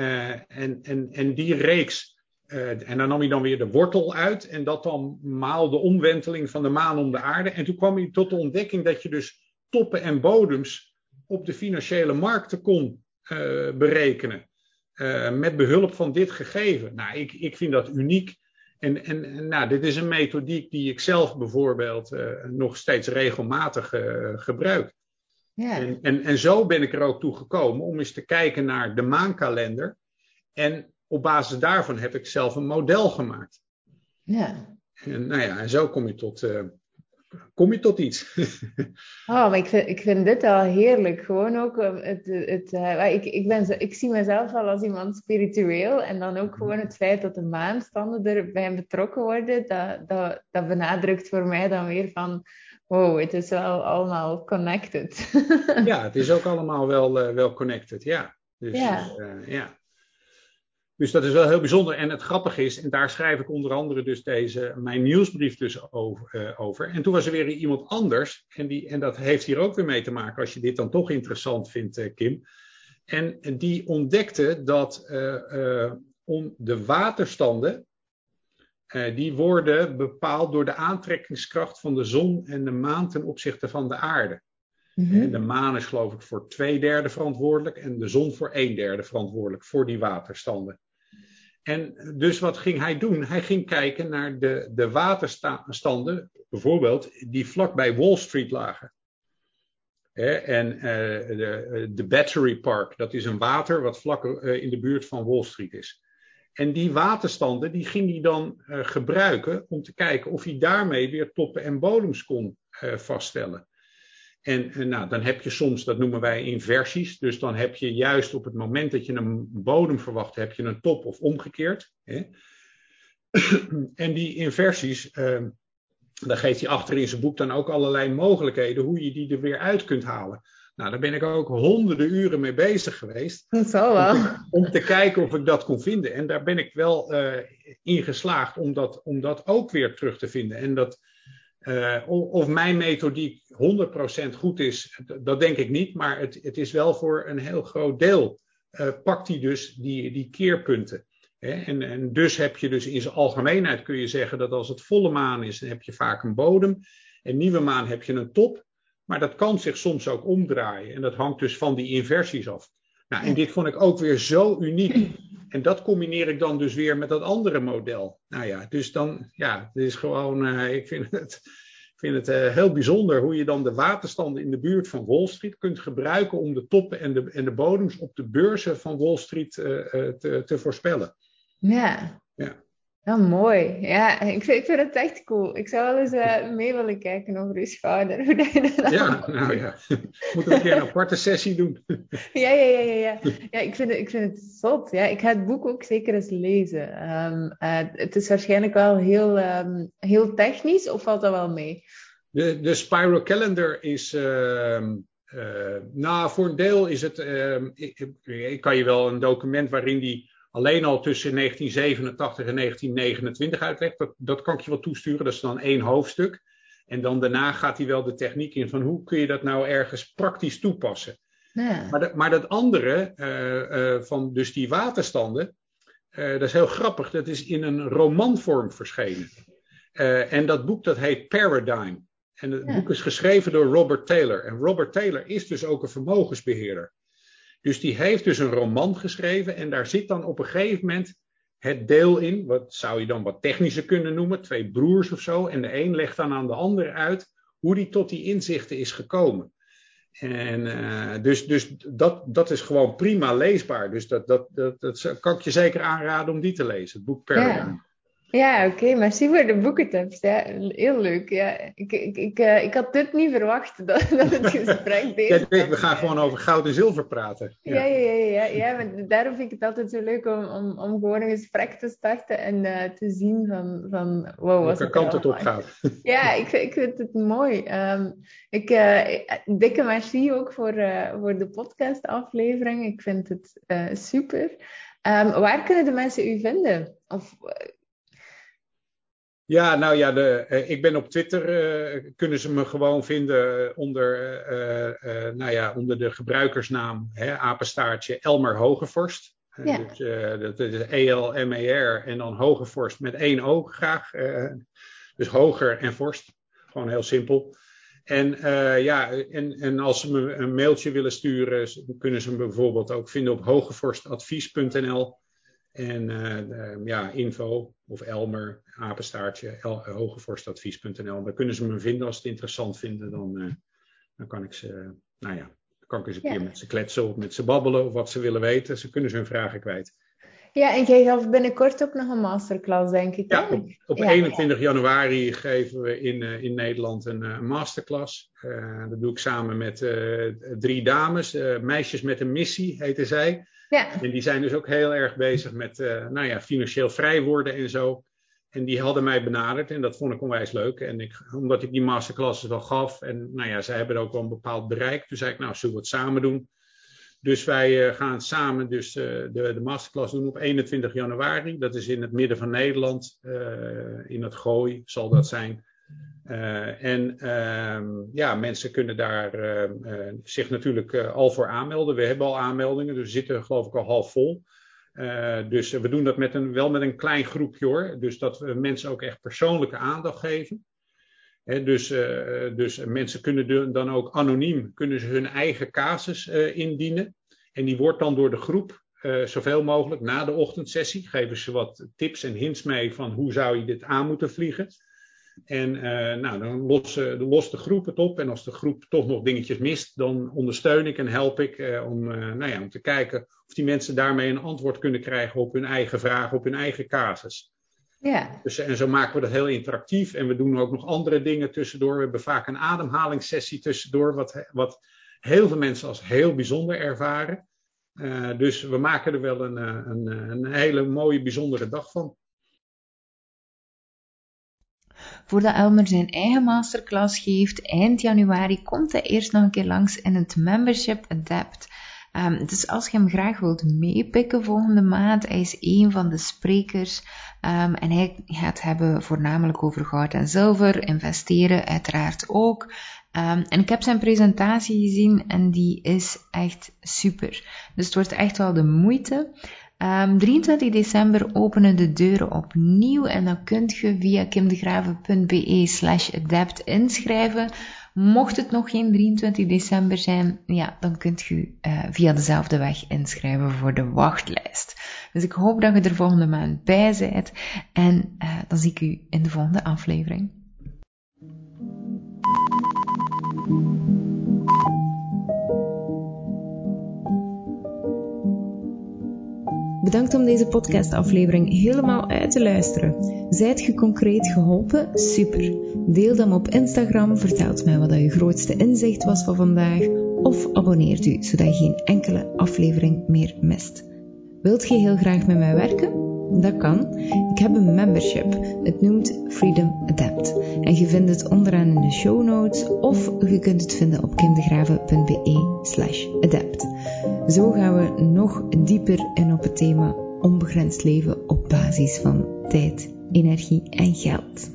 en, en, en die reeks, en dan nam hij dan weer de wortel uit en dat dan maal de omwenteling van de maan om de aarde. En toen kwam hij tot de ontdekking dat je dus toppen en bodems op de financiële markten kon berekenen. Met behulp van dit gegeven. Nou, ik, ik vind dat uniek. En, en, nou, dit is een methodiek die ik zelf bijvoorbeeld nog steeds regelmatig gebruik. Ja. En, en, en zo ben ik er ook toe gekomen om eens te kijken naar de maankalender. En op basis daarvan heb ik zelf een model gemaakt. Ja. En, nou ja, en zo kom je tot, kom je tot iets. oh, maar ik vind, ik vind dit al heerlijk. Gewoon ook, eh, het, het, uh, ik, ik, ben zo, ik zie mezelf al als iemand spiritueel. En dan ook gewoon het feit dat de maanstanden erbij betrokken worden, dat, dat, dat benadrukt voor mij dan weer van... Wow, het is wel allemaal connected. ja, het is ook allemaal wel, uh, wel connected, ja. Dus, ja. ja. Dus dat is wel heel bijzonder. En het grappige is, en daar schrijf ik onder andere dus deze, mijn nieuwsbrief dus over. Uh, over. En toen was er weer iemand anders. En, die, en dat heeft hier ook weer mee te maken, als je dit dan toch interessant vindt, Kim. En die ontdekte dat om de waterstanden, die worden bepaald door de aantrekkingskracht van de zon en de maan ten opzichte van de aarde. En de maan is geloof ik voor twee derde verantwoordelijk en de zon voor een derde verantwoordelijk voor die waterstanden. En dus wat ging hij doen? Hij ging kijken naar de, de waterstanden, bijvoorbeeld, die vlak bij Wall Street lagen. en uh, de, de, Battery Park, dat is een water wat vlak uh, in de buurt van Wall Street is. En die waterstanden die ging hij dan gebruiken om te kijken of hij daarmee weer toppen en bodems kon vaststellen. En, nou, dan heb je soms, dat noemen wij inversies. Dus dan heb je juist op het moment dat je een bodem verwacht, heb je een top of omgekeerd. Hè? en die inversies, uh, daar geeft hij achter in zijn boek dan ook allerlei mogelijkheden hoe je die er weer uit kunt halen. Nou, daar ben ik ook honderden uren mee bezig geweest. Dat zal wel. Om te, om te kijken of ik dat kon vinden. En daar ben ik wel uh, in geslaagd om dat, om dat ook weer terug te vinden. En dat, uh, of mijn methodiek 100% goed is, dat denk ik niet. Maar het, het is wel voor een heel groot deel. Uh, pakt hij dus die, die keerpunten. En, en, dus heb je dus in zijn algemeenheid kun je zeggen dat als het volle maan is, dan heb je vaak een bodem. En nieuwe maan heb je een top. Maar dat kan zich soms ook omdraaien. En dat hangt dus van die inversies af. Nou, en dit vond ik ook weer zo uniek. En dat combineer ik dan dus weer met dat andere model. Nou ja, dus dan, ja, het is gewoon, uh, ik vind het, ik vind het uh, heel bijzonder hoe je dan de waterstanden in de buurt van Wall Street kunt gebruiken om de toppen en de, en de bodems op de beurzen van Wall Street uh, te, te voorspellen. Ja. Ja. Ja, mooi. Ja, ik vind, ik vind het echt cool. Ik zou wel eens uh, mee willen kijken over uw schouder. Hoe dat je dat ja, nou ja. Moeten we een keer een aparte sessie doen. ja, ja, ja, ja, ja. ja ik, vind het, ik vind het zot. Ja, ik ga het boek ook zeker eens lezen. Um, uh, het is waarschijnlijk wel heel, um, heel technisch, of valt dat wel mee? De, de Spiral Calendar is... Uh, nou, voor een deel is het... Ik, ik, kan je wel een document waarin die alleen al tussen 1987 en 1929 uitlegt. Dat, dat kan ik je wel toesturen, dat is dan één hoofdstuk. En dan daarna gaat hij wel de techniek in van hoe kun je dat nou ergens praktisch toepassen. Ja. Maar, dat, maar dat andere, uh, uh, van dus die waterstanden, uh, dat is heel grappig. Dat is in een romanvorm verschenen. en dat boek dat heet Paradigm. En het ja. boek is geschreven door Robert Taylor. En Robert Taylor is dus ook een vermogensbeheerder. Dus die heeft dus een roman geschreven en daar zit dan op een gegeven moment het deel in, wat zou je dan wat technischer kunnen noemen, twee broers of zo. En de een legt dan aan de ander uit hoe die tot die inzichten is gekomen. En uh, dus, dus dat, dat is gewoon prima leesbaar. Dus dat, dat, dat, dat kan ik je zeker aanraden om die te lezen, het boek Paradigm. Ja, oké, okay, merci voor de boekentips. Ja, heel leuk. Ja, ik, ik, ik, uh, ik had dit niet verwacht, dat, dat het gesprek deze ja, We gaan gewoon over goud en zilver praten. Ja, ja, ja, ja, ja, ja maar daarom vind ik het altijd zo leuk om, om, om gewoon een gesprek te starten en uh, te zien van, van wow, wat Welke kant het op gaat. Ja, ik, ik vind het mooi. Um, ik, uh, dikke merci ook voor, voor de podcastaflevering. Ik vind het super. Um, waar kunnen de mensen u vinden? Of ja, nou ja, de, uh, ik ben op Twitter. Uh, kunnen ze me gewoon vinden onder, uh, nou ja, onder de gebruikersnaam hè, apenstaartje Elmer Hogevorst. Ja. Dus, dat is E-L-M-E-R en dan Hogevorst met één O graag. dus hoger en vorst. Gewoon heel simpel. En ja, en, en als ze me een mailtje willen sturen, kunnen ze me bijvoorbeeld ook vinden op hogevorstadvies.nl. En uh, ja, info of Elmer, apenstaartje, El, hogevorstadvies.nl. Daar kunnen ze me vinden als ze het interessant vinden. Dan, uh, dan kan ik ze, nou ja, dan kan ik eens een ja. keer met ze kletsen of met ze babbelen of wat ze willen weten. Ze kunnen ze hun vragen kwijt. Ja, en jij gaat binnenkort ook nog een masterclass, denk ik. Ja, op, op ja, 21 ja. januari geven we in, uh, in Nederland een uh, masterclass. Uh, dat doe ik samen met drie dames. meisjes met een missie, heten zij. Ja. En die zijn dus ook heel erg bezig met nou ja, financieel vrij worden en zo. En die hadden mij benaderd en dat vond ik onwijs leuk. En ik, omdat ik die masterclasses wel gaf en nou ja, zij hebben ook wel een bepaald bereik. Toen zei ik, nou, zullen we het samen doen? Dus wij uh, gaan samen dus, uh, de, de masterclass doen op 21 januari. Dat is in het midden van Nederland. In het Gooi zal dat zijn. En ja, mensen kunnen daar zich natuurlijk al voor aanmelden. We hebben al aanmeldingen, dus we zitten geloof ik al half vol. dus we doen dat met een, wel met een klein groepje hoor. Dus dat we mensen ook echt persoonlijke aandacht geven. Dus, dus mensen kunnen dan ook anoniem kunnen ze hun eigen casus indienen. En die wordt dan door de groep zoveel mogelijk na de ochtendsessie. Geven ze wat tips en hints mee van hoe zou je dit aan moeten vliegen. En uh, nou, dan lossen, lost de groep het op. En als de groep toch nog dingetjes mist, dan ondersteun ik en help ik uh, om, uh, nou ja, om te kijken of die mensen daarmee een antwoord kunnen krijgen op hun eigen vragen, op hun eigen casus. Ja. Dus, en zo maken we dat heel interactief. En we doen ook nog andere dingen tussendoor. We hebben vaak een ademhalingssessie tussendoor, wat, wat heel veel mensen als heel bijzonder ervaren. dus we maken er wel een, een, een hele mooie, bijzondere dag van. Voordat Elmer zijn eigen masterclass geeft, eind januari, komt hij eerst nog een keer langs in het Membership Adapt. Um, dus als je hem graag wilt meepikken volgende maand, hij is een van de sprekers um, en hij gaat hebben voornamelijk over goud en zilver, investeren uiteraard ook. Um, en ik heb zijn presentatie gezien en die is echt super. Dus het wordt echt wel de moeite. Um, ehm, 23 december openen de deuren opnieuw en dan kunt je via kimdegraven.be slash adapt inschrijven. Mocht het nog geen 23 december zijn, ja, dan kunt je uh, via dezelfde weg inschrijven voor de wachtlijst. Dus ik hoop dat je er volgende maand bij bent en uh, dan zie ik u in de volgende aflevering. Bedankt om deze podcastaflevering helemaal uit te luisteren. Zijt je concreet geholpen? Super. Deel dan op Instagram, vertelt mij wat je grootste inzicht was van vandaag of abonneert u zodat je geen enkele aflevering meer mist. Wilt je heel graag met mij werken? Dat kan. Ik heb een membership. Het noemt Freedom Adapt. En je vindt het onderaan in de show notes of je kunt het vinden op kimdegraven.be slash adapt. Zo gaan we nog dieper in op het thema onbegrensd leven op basis van tijd, energie en geld.